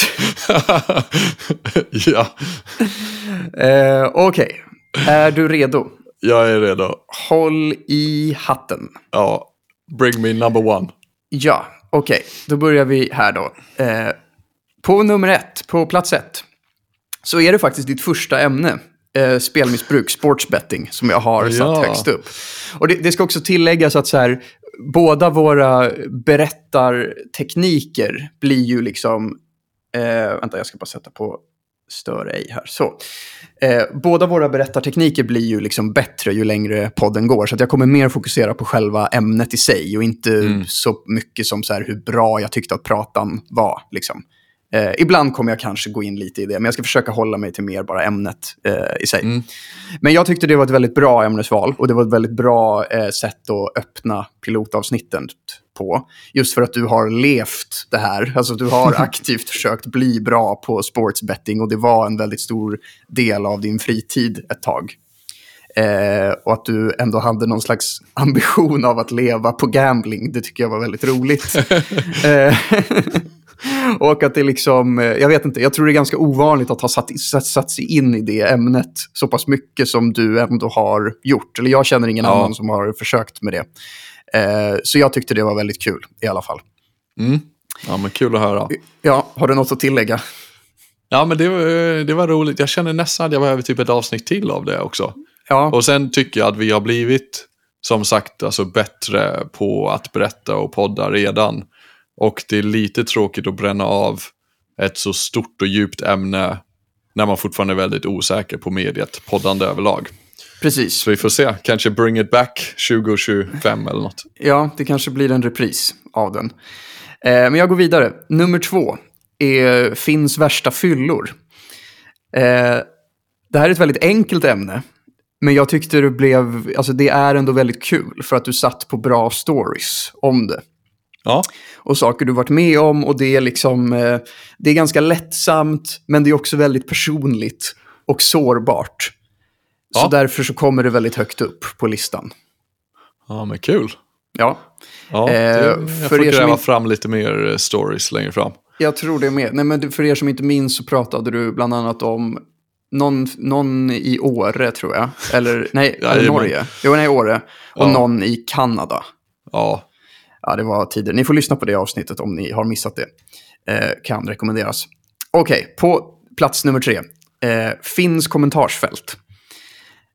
ja, Eh, Okej, är du redo? jag är redo. Håll i hatten. Ja, bring me number one. Ja, okej. Då börjar vi här då. Eh, på nummer ett, på plats ett, så är det faktiskt ditt första ämne. Eh, spelmissbruk, sportsbetting, som jag har satt Ja. högst upp. Och det, det ska också tilläggas att så här, båda våra berättartekniker blir ju liksom... Eh, vänta, jag ska bara sätta på stör ej här. Så. Eh, båda våra berättartekniker blir ju liksom bättre ju längre podden går. Så jag kommer mer fokusera på själva ämnet i sig och inte så mycket som så här hur bra jag tyckte att pratan var. Liksom. Eh, ibland kommer jag kanske gå in lite i det, men jag ska försöka hålla mig till mer bara ämnet eh, i sig. Men jag tyckte det var ett väldigt bra ämnesval och det var ett väldigt bra eh, sätt att öppna pilotavsnitten på. Just för att du har levt det här. Alltså du har aktivt försökt bli bra på sportsbetting och det var en väldigt stor del av din fritid ett tag. Eh, och att du ändå hade någon slags ambition av att leva på gambling, det tycker jag var väldigt roligt. eh, och att det liksom, eh, jag vet inte, jag tror det är ganska ovanligt att ha satt, satt, satt sig in i det ämnet så pass mycket som du ändå har gjort. Eller jag känner ingen Ja. annan som har försökt med det. Eh, så jag tyckte det var väldigt kul i alla fall. Mm. Ja, men kul att höra. Ja, har du något att tillägga? Ja, men det, var- det var roligt. Jag känner nästan att jag behöver typ ett avsnitt till av det också. Ja, Och sen tycker jag att vi har blivit, som sagt, alltså bättre på att berätta och podda redan. Och det är lite tråkigt att bränna av ett så stort och djupt ämne när man fortfarande är väldigt osäker på mediet, poddande överlag. precis. Så vi får se, kanske bring it back 2025 eller något. Ja, det kanske blir en repris av den. Eh, men jag går vidare. Nummer två är Finns värsta fyllor. Eh, det här är ett väldigt enkelt ämne. Men jag tyckte det blev, alltså det är ändå väldigt kul för att du satt på bra stories om det. Ja, Och saker du varit med om och det är liksom, eh, det är ganska lättsamt men det är också väldigt personligt och sårbart. Så Ja. därför så kommer det väldigt högt upp på listan. ja men kul. Ja. Ja, Eh, det, jag för får som gräva inte- fram lite mer eh, stories längre fram. Jag tror det med. Nej, men för er som inte minns så pratade du bland annat om någon, någon i Åre, tror jag. Eller nej, Jajamän. Norge. Jo, nej, Åre. Och Ja. någon i Kanada. Ja, Ja, det var tider. Ni får lyssna på det avsnittet om ni har missat det. Eh, kan rekommenderas. Okej, på plats nummer tre. Eh, finns kommentarsfält.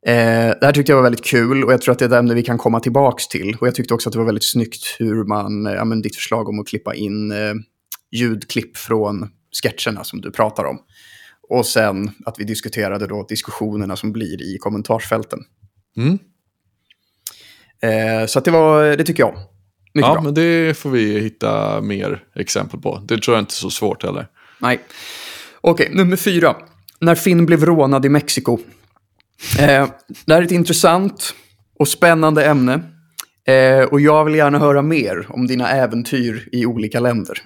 Eh, det här tyckte jag var väldigt kul och jag tror att det är ett ämne vi kan komma tillbaks till. Och jag tyckte också att det var väldigt snyggt hur man, eh, ja, men ditt förslag om att klippa in eh, ljudklipp från sketcherna som du pratar om. Och sen att vi diskuterade då diskussionerna som blir i kommentarsfälten. Mm. Eh, så att det var, det tycker jag. Mycket ja bra. men det får vi hitta mer exempel på. Det tror jag inte är så svårt heller. Nej. Okej, nummer fyra. när Finn blev rånad i Mexiko. Eh, det här är ett intressant och spännande ämne. Eh, och jag vill gärna höra mer om dina äventyr i olika länder.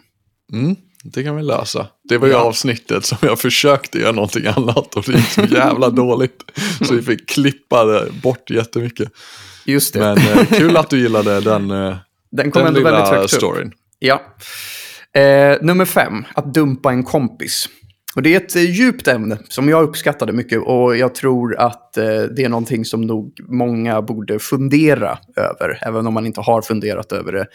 Mm, det kan vi lösa. Det var ju Ja. avsnittet som jag försökte göra någonting annat och det gick så jävla dåligt. Så vi fick klippa bort jättemycket. Just det. Men eh, kul att du gillade den, eh, Den kom den ändå väldigt högt upp. storyn. Ja. Eh, nummer fem, att dumpa en kompis. Och det är ett eh, djupt ämne som jag uppskattade mycket och jag tror att eh, det är någonting som nog många borde fundera över, även om man inte har funderat över det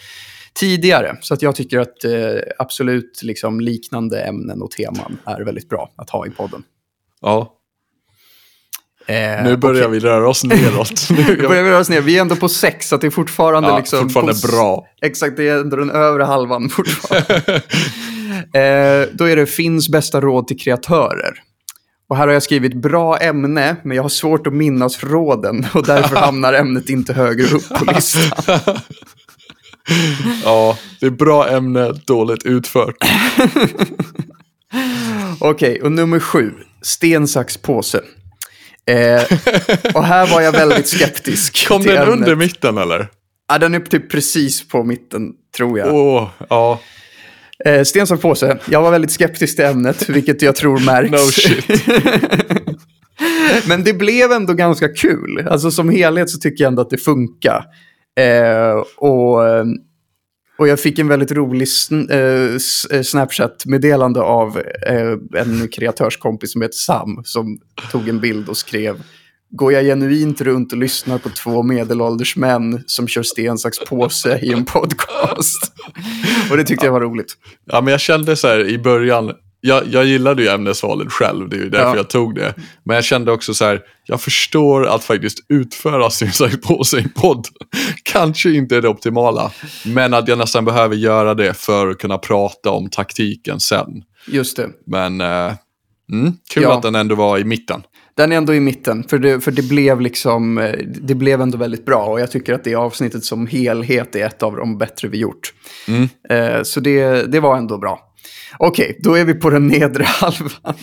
tidigare. Så att jag tycker att eh, absolut liksom, liknande ämnen och teman är väldigt bra att ha i podden. Ja, Eh, nu börjar okej. vi röra oss neråt. Nu, börjar vi röra oss ner. Vi är ändå på sex, så det är fortfarande, ja, liksom fortfarande på, bra. Exakt, det är ändå den övre halvan fortfarande. eh, då är det Finns bästa råd till kreatörer. Och här har jag skrivit bra ämne, men jag har svårt att minnas råden och därför hamnar ämnet inte högre upp på listan. Ja, det är bra ämne, dåligt utfört. Okej, och nummer sju. Sten, sax, påse. Eh, och här var jag väldigt skeptisk. Kom den ämnet. under mitten eller? Ja, den är typ precis på mitten, tror jag. Åh, ja. Eh, sten, sax, påse. Jag var väldigt skeptisk till ämnet, vilket jag tror märks. No shit. Men det blev ändå ganska kul. Alltså som helhet så tycker jag ändå att det funkar. Eh, och, eh, och jag fick en väldigt rolig sn- eh, eh, Snapchat-meddelande av eh, en kreatörskompis som heter Sam. Som tog en bild och skrev Går jag genuint runt och lyssnar på två medelålders män som kör sten, sax, påse i en podcast? och det tyckte jag var roligt. Ja, men jag kände så här i början, jag, jag gillade ju ämnesvalet själv, det är ju därför Ja. jag tog det. Men jag kände också så här, jag förstår att faktiskt utföra sak på sig en podd kanske inte är det optimala. Men att jag nästan behöver göra det för att kunna prata om taktiken sen. Just det. Men eh, mm, kul Ja. att den ändå var i mitten. Den är ändå i mitten, för det, för det blev liksom, eh, det blev ändå väldigt bra. Och jag tycker att det avsnittet som helhet är ett av de bättre vi gjort. Mm. Eh, så det, det var ändå bra. Okej, då är vi på den nedre halvan.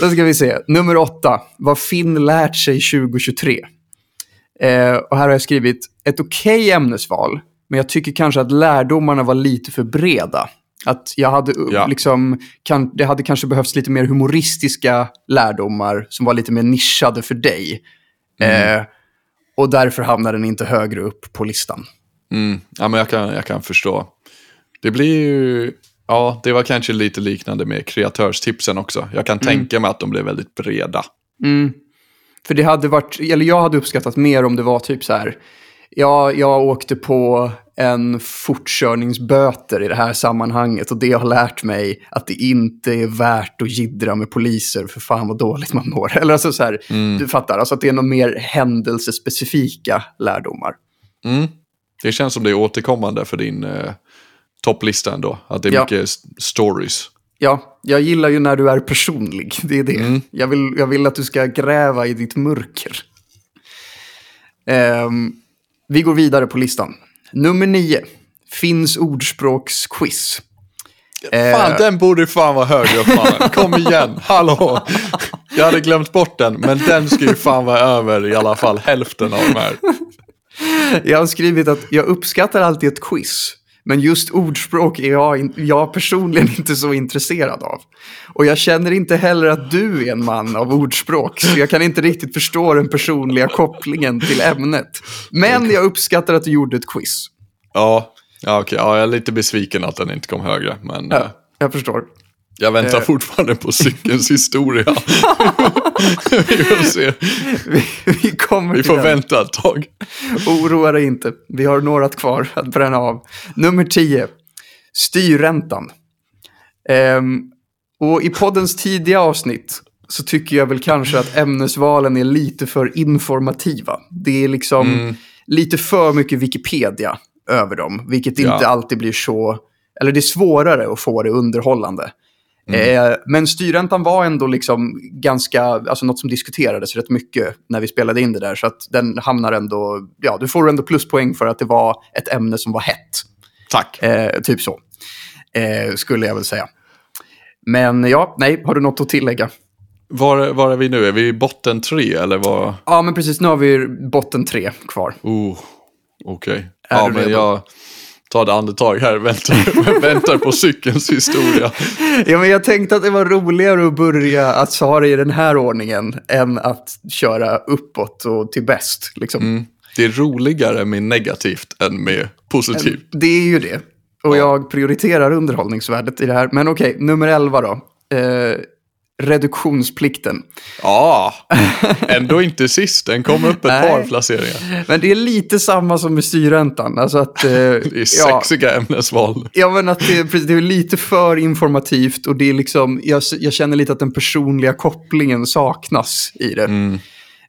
då ska vi se. Nummer åtta. Vad Finn lärt sig 2023. Eh, och här har jag skrivit ett okej ämnesval, men jag tycker kanske att lärdomarna var lite för breda. Att jag hade uh, Ja. liksom, kan, det hade kanske behövts lite mer humoristiska lärdomar som var lite mer nischade för dig. Eh, och därför hamnar den inte högre upp på listan. Mm. Ja, men jag kan, jag kan förstå. Det blir ju, ja, det var kanske lite liknande med kreatörstipsen också. Jag kan tänka mig att de blev väldigt breda. Mm. För det hade varit, eller jag hade uppskattat mer om det var typ så här, ja, jag åkte på en fortkörningsböter i det här sammanhanget och det har lärt mig att det inte är värt att jiddra med poliser för fan vad dåligt man mår. Eller alltså så här, du fattar, alltså att det är någon mer händelsespecifika lärdomar. Mm. Det känns som det är återkommande för din eh, topplista ändå. Att det är Ja. mycket stories. Ja, jag gillar ju när du är personlig. Det är det. Jag, vill, jag vill att du ska gräva i ditt mörker. Ehm, vi går vidare på listan. Nummer nio. Finns ordspråksquiz. Fan, den borde fan vara högre mannen. Kom igen, hallå. Jag hade glömt bort den, men den ska ju fan vara över i alla fall hälften av de här. Jag har skrivit att jag uppskattar alltid ett quiz. Men just ordspråk är jag, jag personligen inte så intresserad av. Och jag känner inte heller att du är en man av ordspråk. Så jag kan inte riktigt förstå den personliga kopplingen till ämnet. Men jag uppskattar att du gjorde ett quiz. Ja, ja okej. Ja, jag är lite besviken att den inte kom högre. Men eh, Ja, jag förstår. Jag väntar Eh. fortfarande på cykelns historia. vi får se. Vi, vi kommer Vi får den. vänta ett tag. Oroa dig inte. Vi har några kvar att bränna av. Nummer 10. Styrräntan. Ehm, och i poddens tidiga avsnitt så tycker jag väl kanske att ämnesvalen är lite för informativa. Det är liksom Mm. lite för mycket Wikipedia över dem, vilket Ja. inte alltid blir så... Eller det är svårare att få det underhållande. Mm. Eh, men styrräntan var ändå liksom ganska, alltså något som diskuterades rätt mycket när vi spelade in det där. Så att den hamnar ändå, ja, du får ändå pluspoäng för att det var ett ämne som var hett. Tack. Eh, typ så, eh, skulle jag väl säga. Men ja, nej, har du något att tillägga? Var, var är vi nu? Är vi i botten tre eller vad? Ja, men precis. Nu har vi botten tre kvar. Oh, okej. Är Ja, men jag tar ett andetag här. Väntar, väntar på cykelns historia. Ja, men jag tänkte att det var roligare att börja att det i den här ordningen än att köra uppåt och till bäst. Liksom. Mm. Det är roligare med negativt än med positivt. Det är ju det. Och Ja. jag prioriterar underhållningsvärdet i det här. Men okej, nummer 11 då. Eh, reduktionsplikten. Ja, ändå inte sist. Den kom upp ett par placeringar. Men det är lite samma som med styrräntan. Alltså att, eh, Det är ja, sexiga ämnesval. Ja, men att det, det är lite för informativt och det är liksom, jag, jag känner lite att den personliga kopplingen saknas i det. Mm.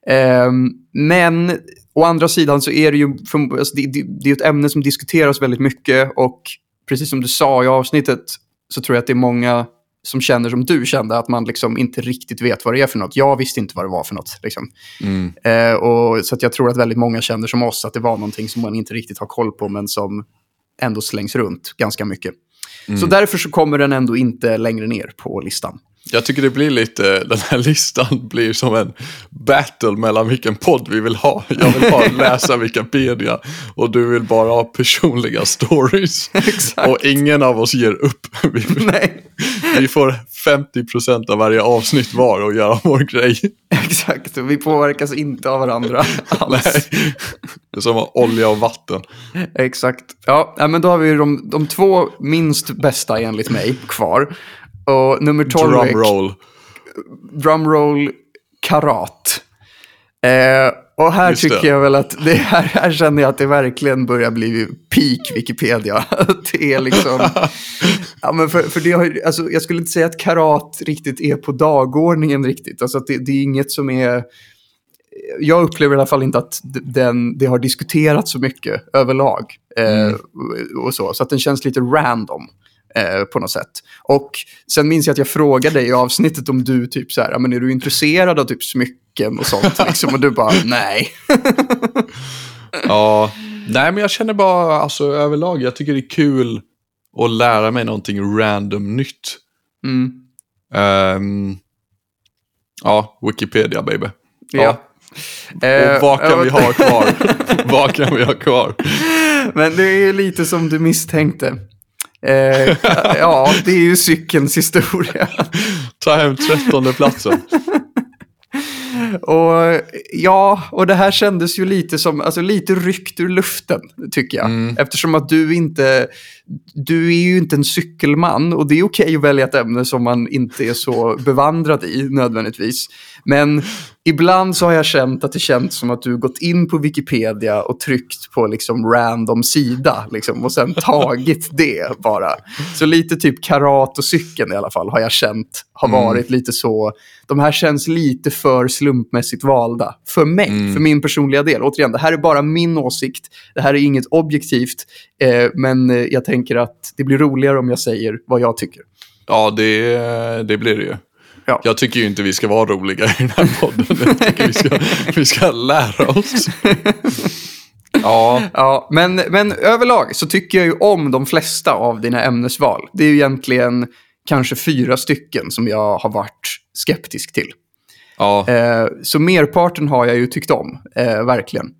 Ehm, men å andra sidan så är det ju, för, alltså det, det, det är ett ämne som diskuteras väldigt mycket och precis som du sa i avsnittet så tror jag att det är många som känner som du kände, att man liksom inte riktigt vet vad det är för något. Jag visste inte vad det var för något. Liksom. Mm. Eh, och, så jag tror att väldigt många känner som oss, att det var någonting som man inte riktigt har koll på, men som ändå slängs runt ganska mycket. Så därför så kommer den ändå inte längre ner på listan. Jag tycker det blir lite, den här listan blir som en battle mellan vilken podd vi vill ha. Jag vill bara läsa Wikipedia och du vill bara ha personliga stories. Exakt. Och ingen av oss ger upp. Vi, Nej, vi får 50% av varje avsnitt var och göra vår grej. exakt. Och Vi påverkas inte av varandra alls. Nej. Det är som olja och vatten. Exakt. Ja, ja, men då har vi de, de två minst bästa enligt mig kvar. Och nummer 12 är Drumroll. drumroll karat. Eh, och här Just det. tycker jag väl att det här, här känner jag att det verkligen börjar bli peak Wikipedia. det är liksom, ja men för, för det har, alltså, jag skulle inte säga att karat riktigt är på dagordningen riktigt. Alltså att det, det är inget som är, jag upplever i alla fall inte att den, det har diskuterats så mycket överlag. Eh, Mm. och så, så att den känns lite random. Eh, på något sätt. Och sen minns jag att jag frågade dig i avsnittet om du typ så här, "Ja, men är du intresserad av typ smycken och sånt? Liksom, och du bara, nej. Ja, nej men jag känner bara alltså överlag, jag tycker det är kul att lära mig någonting random nytt. Mm. Ehm, ja, Wikipedia baby. Ja. Eh, Och vad kan ja, vi ha kvar? vad kan vi ha kvar? Men det är ju lite som du misstänkte. Eh, ja, det är ju cykelns historia. Ta hem trettonde platsen. Och ja, och det här kändes ju lite som, alltså lite ryckt ur luften, tycker jag. Mm. Eftersom att du inte, du är ju inte en cykelman och det är okej att välja ett ämne som man inte är så bevandrad i nödvändigtvis. Men ibland så har jag känt att det känns som att du gått in på Wikipedia och tryckt på liksom random sida liksom, och sen tagit det bara. Så lite typ karat och cykeln i alla fall har jag känt har Mm. varit lite så. De här känns lite för slumpmässigt valda. För mig, Mm. för min personliga del. Återigen, det här är bara min åsikt. Det här är inget objektivt. Eh, men eh, jag tänker att det blir roligare om jag säger vad jag tycker. Ja, det, det blir det ju. Ja. Jag tycker ju inte vi ska vara roliga i den här podden. Jag tycker vi ska, vi ska lära oss. Ja, Ja, men, men överlag så tycker jag ju om de flesta av dina ämnesval. Det är ju egentligen kanske fyra stycken som jag har varit skeptisk till. ja. Eh, så merparten har jag ju tyckt om, eh, verkligen.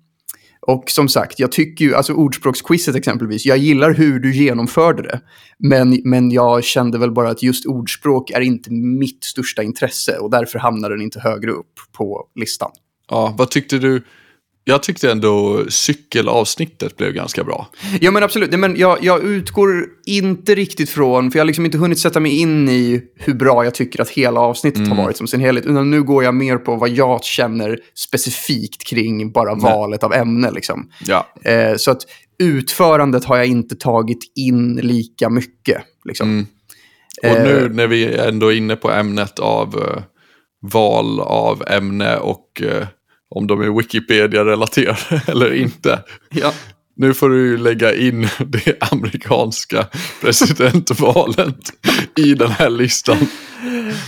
Och som sagt, jag tycker ju, alltså ordspråksquizet exempelvis, jag gillar hur du genomförde det. Men, men jag kände väl bara att just ordspråk är inte mitt största intresse och därför hamnar den inte högre upp på listan. ja. Vad tyckte du? Jag tyckte ändå cykelavsnittet blev ganska bra. Ja men absolut, men jag, jag utgår inte riktigt från, för jag har liksom inte hunnit sätta mig in i hur bra jag tycker att hela avsnittet har varit som sin helhet. Utan nu går jag mer på vad jag känner specifikt kring bara valet av ämne. Liksom. Ja. Eh, så att utförandet har jag inte tagit in lika mycket. Liksom. Mm. Och nu när vi ändå är inne på ämnet av eh, val av ämne och eh, om de är Wikipedia-relaterade eller inte. Ja. Nu får du ju lägga in det amerikanska presidentvalet i den här listan.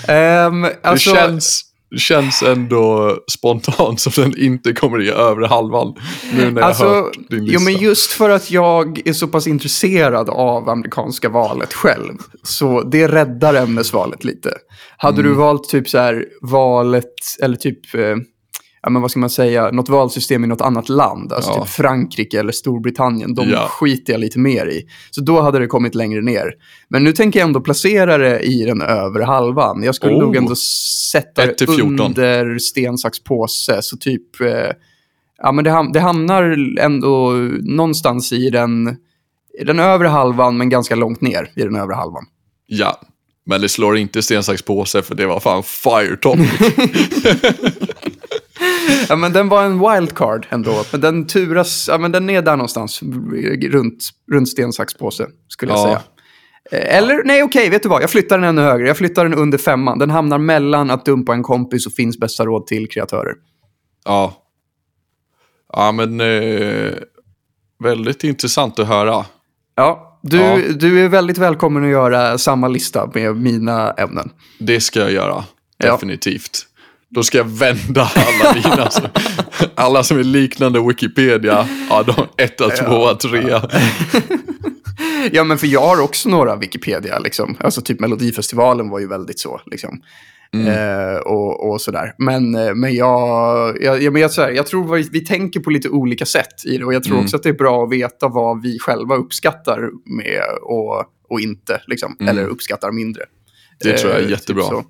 Ehm, alltså, det känns känns ändå spontant som den inte kommer i övre halvan. Nu när jag Alltså, hört din lista. jo, men just för att jag är så pass intresserad av amerikanska valet själv. Så det räddar ämnesvalet lite. Hade Mm. du valt typ så här valet, eller typ, eh, ja men vad ska man säga, något valsystem i något annat land. Alltså Ja. typ Frankrike eller Storbritannien. De Ja. skiter jag lite mer i. Så då hade det kommit längre ner. Men nu tänker jag ändå placera det i den övre halvan. Jag skulle Oh. nog ändå sätta det 14. under sten, sax, påse. Så typ... Eh, Ja, men det, ham- det hamnar ändå någonstans i den, i den övre halvan, men ganska långt ner i den övre halvan. Ja, men det slår inte sten, sax, påse för det var fan fire topic. Ja, men den var en wildcard ändå. Men den turas, ja, men den är där någonstans, runt, runt sten, sax, påse, skulle jag Ja. säga. Eh, Eller, nej okej, vet du vad? Jag flyttar den ännu högre. Jag flyttar den under femman. Den hamnar mellan att dumpa en kompis och finns bästa råd till kreatörer. ja. Ja, men eh, väldigt intressant att höra. Ja, du, Ja. du är väldigt välkommen att göra samma lista med mina ämnen. Det ska jag göra, Ja. Då ska jag vända alla dina. alla som är liknande Wikipedia, ja, de etta, tvåa, trea. Ja, men för jag har också några Wikipedia, liksom. Alltså typ Melodifestivalen var ju väldigt så, liksom. Eh, och, och sådär. Men, eh, men jag, jag, jag, men jag, så här, jag tror vi, vi tänker på lite olika sätt i det. Och jag tror också att det är bra att veta vad vi själva uppskattar med och, och inte, liksom. Eller uppskattar mindre. Det tror jag är Eh, jättebra. så.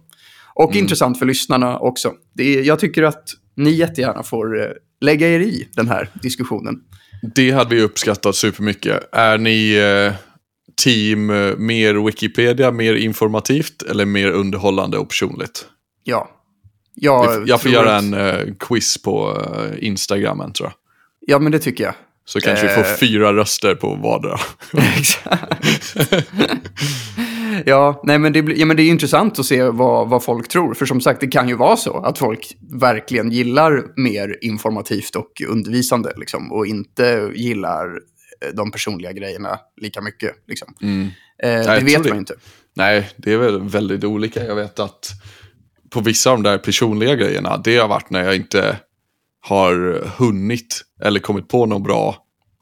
Och intressant för lyssnarna också. Det är, jag tycker att ni jättegärna får eh, lägga er i den här diskussionen. Det hade vi uppskattat supermycket. Är ni eh, team eh, mer Wikipedia, mer informativt eller mer underhållande och personligt? Ja. Jag, Jag får göra att- en eh, quiz på eh, Instagramen tror jag. Ja, men det tycker jag. Så kanske vi får fyra röster på vardera. Exakt. ja, nej, men det, ja, men det är intressant att se vad, vad folk tror. För som sagt, det kan ju vara så att folk verkligen gillar mer informativt och undervisande. Liksom, och inte gillar eh, de personliga grejerna lika mycket. Liksom. Eh, det Mm. vet tror det. man ju inte. Nej, det är väl väldigt olika. Jag vet att på vissa av de där personliga grejerna, det har varit när jag inte har hunnit eller kommit på något bra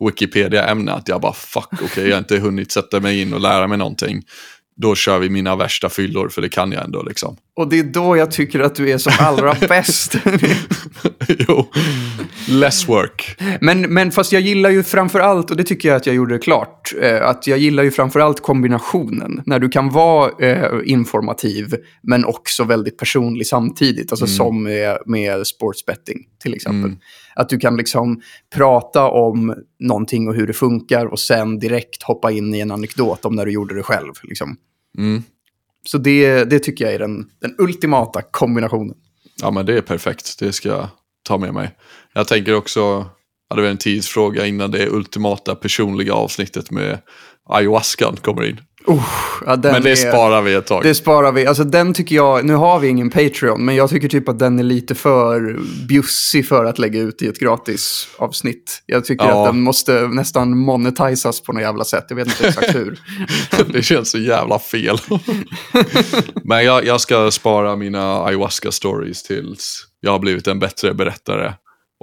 Wikipedia-ämne. Att jag bara fuck, okej, jag har inte hunnit sätta mig in och lära mig någonting. Då kör vi mina värsta fyllor, för det kan jag ändå liksom. Och det är då jag tycker att du är som allra bäst. jo, less work. Men, men fast jag gillar ju framför allt, och det tycker jag att jag gjorde klart, eh, att jag gillar ju framför allt kombinationen. När du kan vara eh, informativ, men också väldigt personlig samtidigt. Alltså som med, med sportsbetting till exempel. Att du kan liksom prata om någonting och hur det funkar och sen direkt hoppa in i en anekdot om när du gjorde det själv. Liksom. Mm. Så det, det tycker jag är den, den ultimata kombinationen. Ja, men det är perfekt. Det ska jag ta med mig. Jag tänker också, hade vi en tidsfråga innan det ultimata personliga avsnittet med ayahuascan kommer in. Uh, ja, Men det är- sparar vi ett tag. Det sparar vi. Alltså den tycker jag, nu har vi ingen Patreon, men jag tycker typ att den är lite för bjussig för att lägga ut i ett gratis avsnitt. Jag tycker Ja. att den måste nästan monetisas på något jävla sätt. Jag vet inte exakt hur. det känns så jävla fel. Men jag, jag ska spara mina ayahuasca stories tills jag har blivit en bättre berättare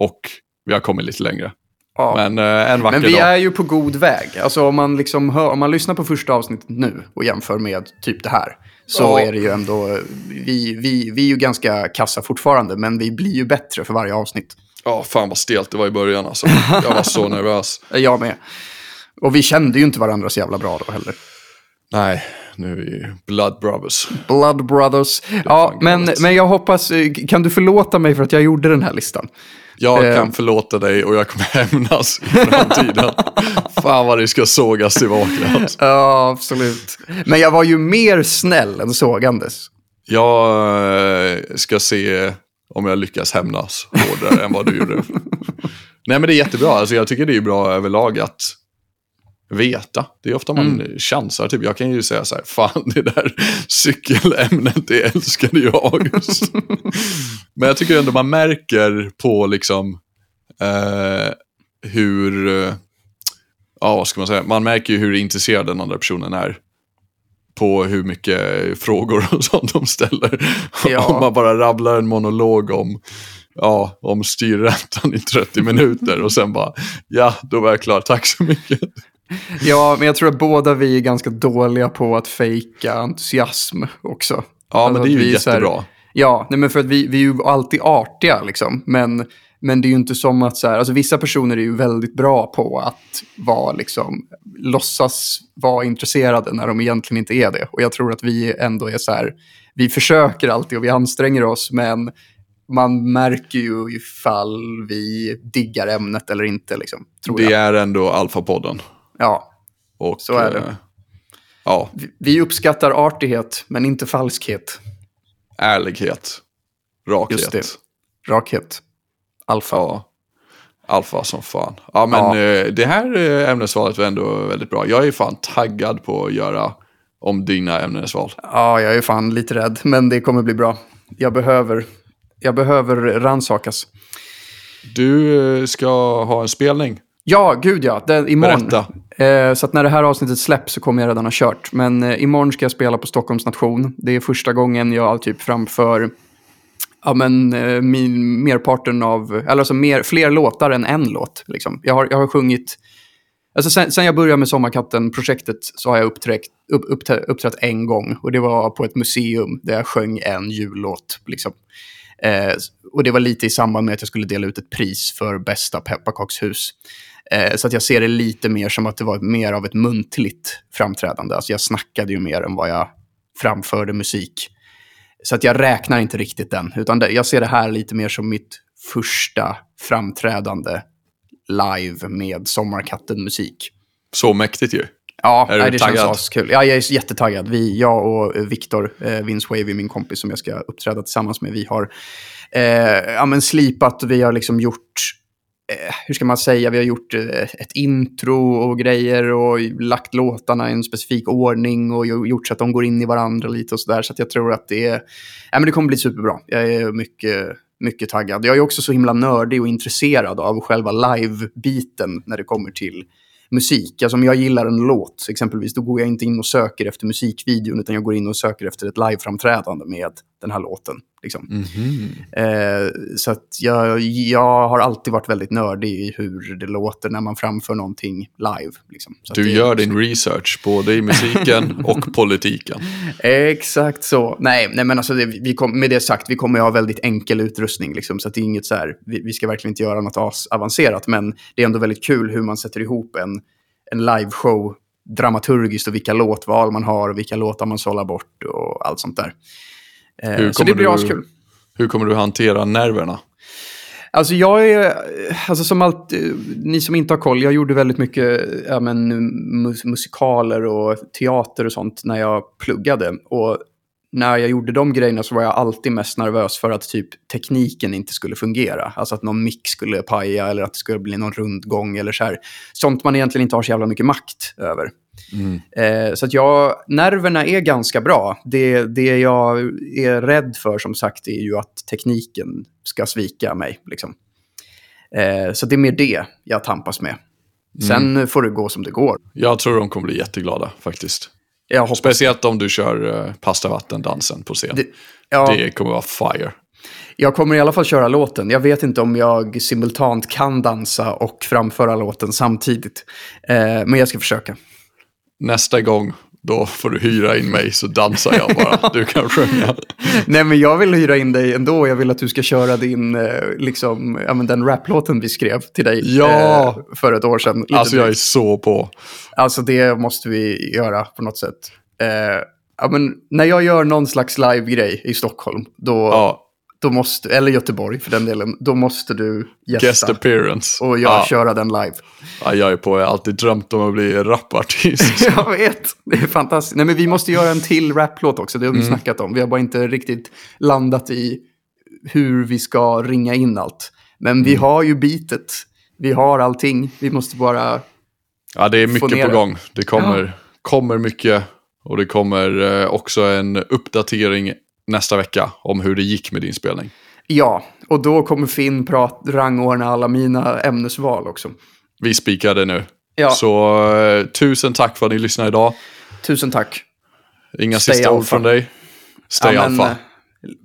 och vi har kommit lite längre. Ja. Men eh, en vacker Men vi dag. är ju på god väg. Alltså om man, liksom hör, om man lyssnar på första avsnittet nu och jämför med typ det här. Så Ja. är det ju ändå, vi, vi, vi är ju ganska kassa fortfarande, men vi blir ju bättre för varje avsnitt. Ja, fan vad stelt det var i början alltså. Jag var så nervös. Jag med. Och vi kände ju inte varandra så jävla bra då heller. Nej, nu är vi blood brothers. Blood Brothers. Ja, men, men jag hoppas, eh, kan du förlåta mig för att jag gjorde den här listan? Jag Eh. kan förlåta dig och jag kommer hämnas i framtiden. fan vad det ska sågas tillbaka. Ja, absolut. Men jag var ju mer snäll än sågandes. Jag eh, ska se om jag lyckas hämnas hårdare än vad du gjorde. Nej men det är jättebra. Alltså, jag tycker det är bra överlag att veta. Det är ofta man Mm. chansar. Typ. Jag kan ju säga så här, fan det där cykelämnet, det älskade jag. men jag tycker ändå man märker på liksom eh, hur, ja vad ska man säga, man märker ju hur intresserad den andra personen är på hur mycket frågor och sånt de ställer. Ja. Om man bara rabblar en monolog om, ja, om styrräntan i 30 minuter och sen bara, ja, då var jag klar, tack så mycket. Ja, men jag tror att båda vi är ganska dåliga på att fejka entusiasm också. Ja, men Alltså det är ju vi så här- jättebra. Ja, nej, men för att vi, vi är ju alltid artiga liksom. Men, men det är ju inte som att så här, alltså vissa personer är ju väldigt bra på att vara liksom, låtsas vara intresserade när de egentligen inte är det. Och jag tror att vi ändå är så här, vi försöker alltid och vi anstränger oss, men man märker ju ifall vi diggar ämnet eller inte, liksom, Det jag. är ändå Alfa-podden. Ja, Och, Så är det. eh, Ja, vi, uppskattar artighet, men inte falskhet. ärlighet. Rakhet. Just det. Rakhet. Alfa. Ja. Alfa som fan. Ja, men Ja. eh, det här eh, ämnesvalet var ändå väldigt bra. Jag är fan taggad på att göra om dina ämnesval. Ja, jag är fan lite rädd, men det kommer bli bra. Jag behöver, jag behöver rannsakas. Du ska ha en spelning. Ja, gud ja. Den, imorgon. Berätta. Eh, så att när det här avsnittet släpps så kommer jag redan ha kört. Men eh, imorgon ska jag spela på Stockholms nation. Det är första gången jag typ framför ja, men, eh, min, merparten av, eller alltså mer, fler låtar än en låt. Liksom. Jag, har, jag har sjungit, alltså sen, sen jag började med Sommarkatten-projektet så har jag uppträtt, upp, uppträtt, uppträtt en gång. Och det var på ett museum där jag sjöng en jullåt. Liksom. Eh, och det var lite i samband med att jag skulle dela ut ett pris för bästa pepparkakshus. Eh, så att jag ser det lite mer som att det var mer av ett muntligt framträdande. Alltså jag snackade ju mer än vad jag framförde musik. Så att jag räknar inte riktigt den, utan det, jag ser det här lite mer som mitt första framträdande live med Sommarkatten-musik. Så mäktigt ju. Ja, Är nej, det taggad? känns askul. Ja, jag är jättetaggad. Vi, jag och eh, Viktor, eh, Vince Wavy, min kompis som jag ska uppträda tillsammans med, vi har eh, ja, men slipat vi har liksom gjort, Eh, hur ska man säga, vi har gjort eh, ett intro och grejer och lagt låtarna i en specifik ordning och gjort så att de går in i varandra lite och sådär. Så att jag tror att det, är, ja, men det kommer bli superbra. Jag är mycket, mycket taggad. Jag är också så himla nördig och intresserad av själva live-biten när det kommer till musik. Alltså om jag gillar en låt exempelvis, då går jag inte in och söker efter musikvideon, utan jag går in och söker efter ett liveframträdande med den här låten. Liksom. Mhm. Eh, så att jag, jag har alltid varit väldigt nördig i hur det låter när man framför någonting live. Liksom. Att Du gör din research både i musiken och politiken. Exakt så. Nej, nej men alltså det, vi kom, med det sagt, vi kommer ju ha väldigt enkel utrustning. Liksom, så att det är inget så här, vi, vi ska verkligen inte göra något as avancerat. Men det är ändå väldigt kul hur man sätter ihop en, en liveshow dramaturgiskt och vilka låtval man har och vilka låtar man sållar bort och allt sånt där. Eh, Hur så det blir du- askul. Hur kommer du hantera nerverna? Alltså jag är, alltså som allt, eh, ni som inte har koll, jag gjorde väldigt mycket ja, men, mus musikaler och teater och sånt när jag pluggade. Och när jag gjorde de grejerna så var jag alltid mest nervös för att typ tekniken inte skulle fungera. Alltså att någon mick skulle paja eller att det skulle bli någon rundgång eller så här. Sånt man egentligen inte har så jävla mycket makt över. Eh, så att jag, nerverna är ganska bra. Det, det jag är rädd för som sagt är ju att tekniken ska svika mig. Liksom. Eh, så det är mer det jag tampas med. Sen får det gå som det går. Jag tror de kommer bli jätteglada faktiskt. Speciellt om du kör uh, Pasta vatten-dansen på scen. det. Ja, Det kommer vara fire. Jag kommer i alla fall köra låten. Jag vet inte om jag simultant kan dansa och framföra låten samtidigt. Eh, men jag ska försöka. Nästa gång, då får du hyra in mig så dansar jag bara. Du kan sjunga. Nej, men jag vill hyra in dig ändå. Jag vill att du ska köra din, eh, liksom, ja, men den raplåten vi skrev till dig Ja. eh, för ett år sedan. Lite Alltså jag är så på. alltså det måste vi göra på något sätt. Eh, ja, men när jag gör någon slags live-grej i Stockholm, då, Ja, då måste, eller Göteborg för den delen, då måste du guest gästa appearance. och jag ja. köra den live. Ja, jag är på. Jag har alltid drömt om att bli rapartist. Jag vet, det är fantastiskt. Nej, men vi måste göra en till raplåt också, det har vi snackat om. Vi har bara inte riktigt landat i hur vi ska ringa in allt. Men vi har ju beatet, vi har allting, vi måste bara... Ja, det är mycket på gång. Det kommer, kommer mycket. Och det kommer eh, också en uppdatering nästa vecka om hur det gick med din spelning. Ja, och då kommer Finn prat, rangordna alla mina ämnesval också. Vi spikade nu. Ja, Så eh, tusen tack för att ni lyssnade idag. tusen tack. Inga Stay sista ord alpha. från dig? Stay Ja, alpha. eh,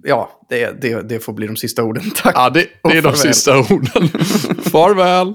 Ja, det, det, det får bli de sista orden. Tack. Ja, det, det är de sista orden. Farväl!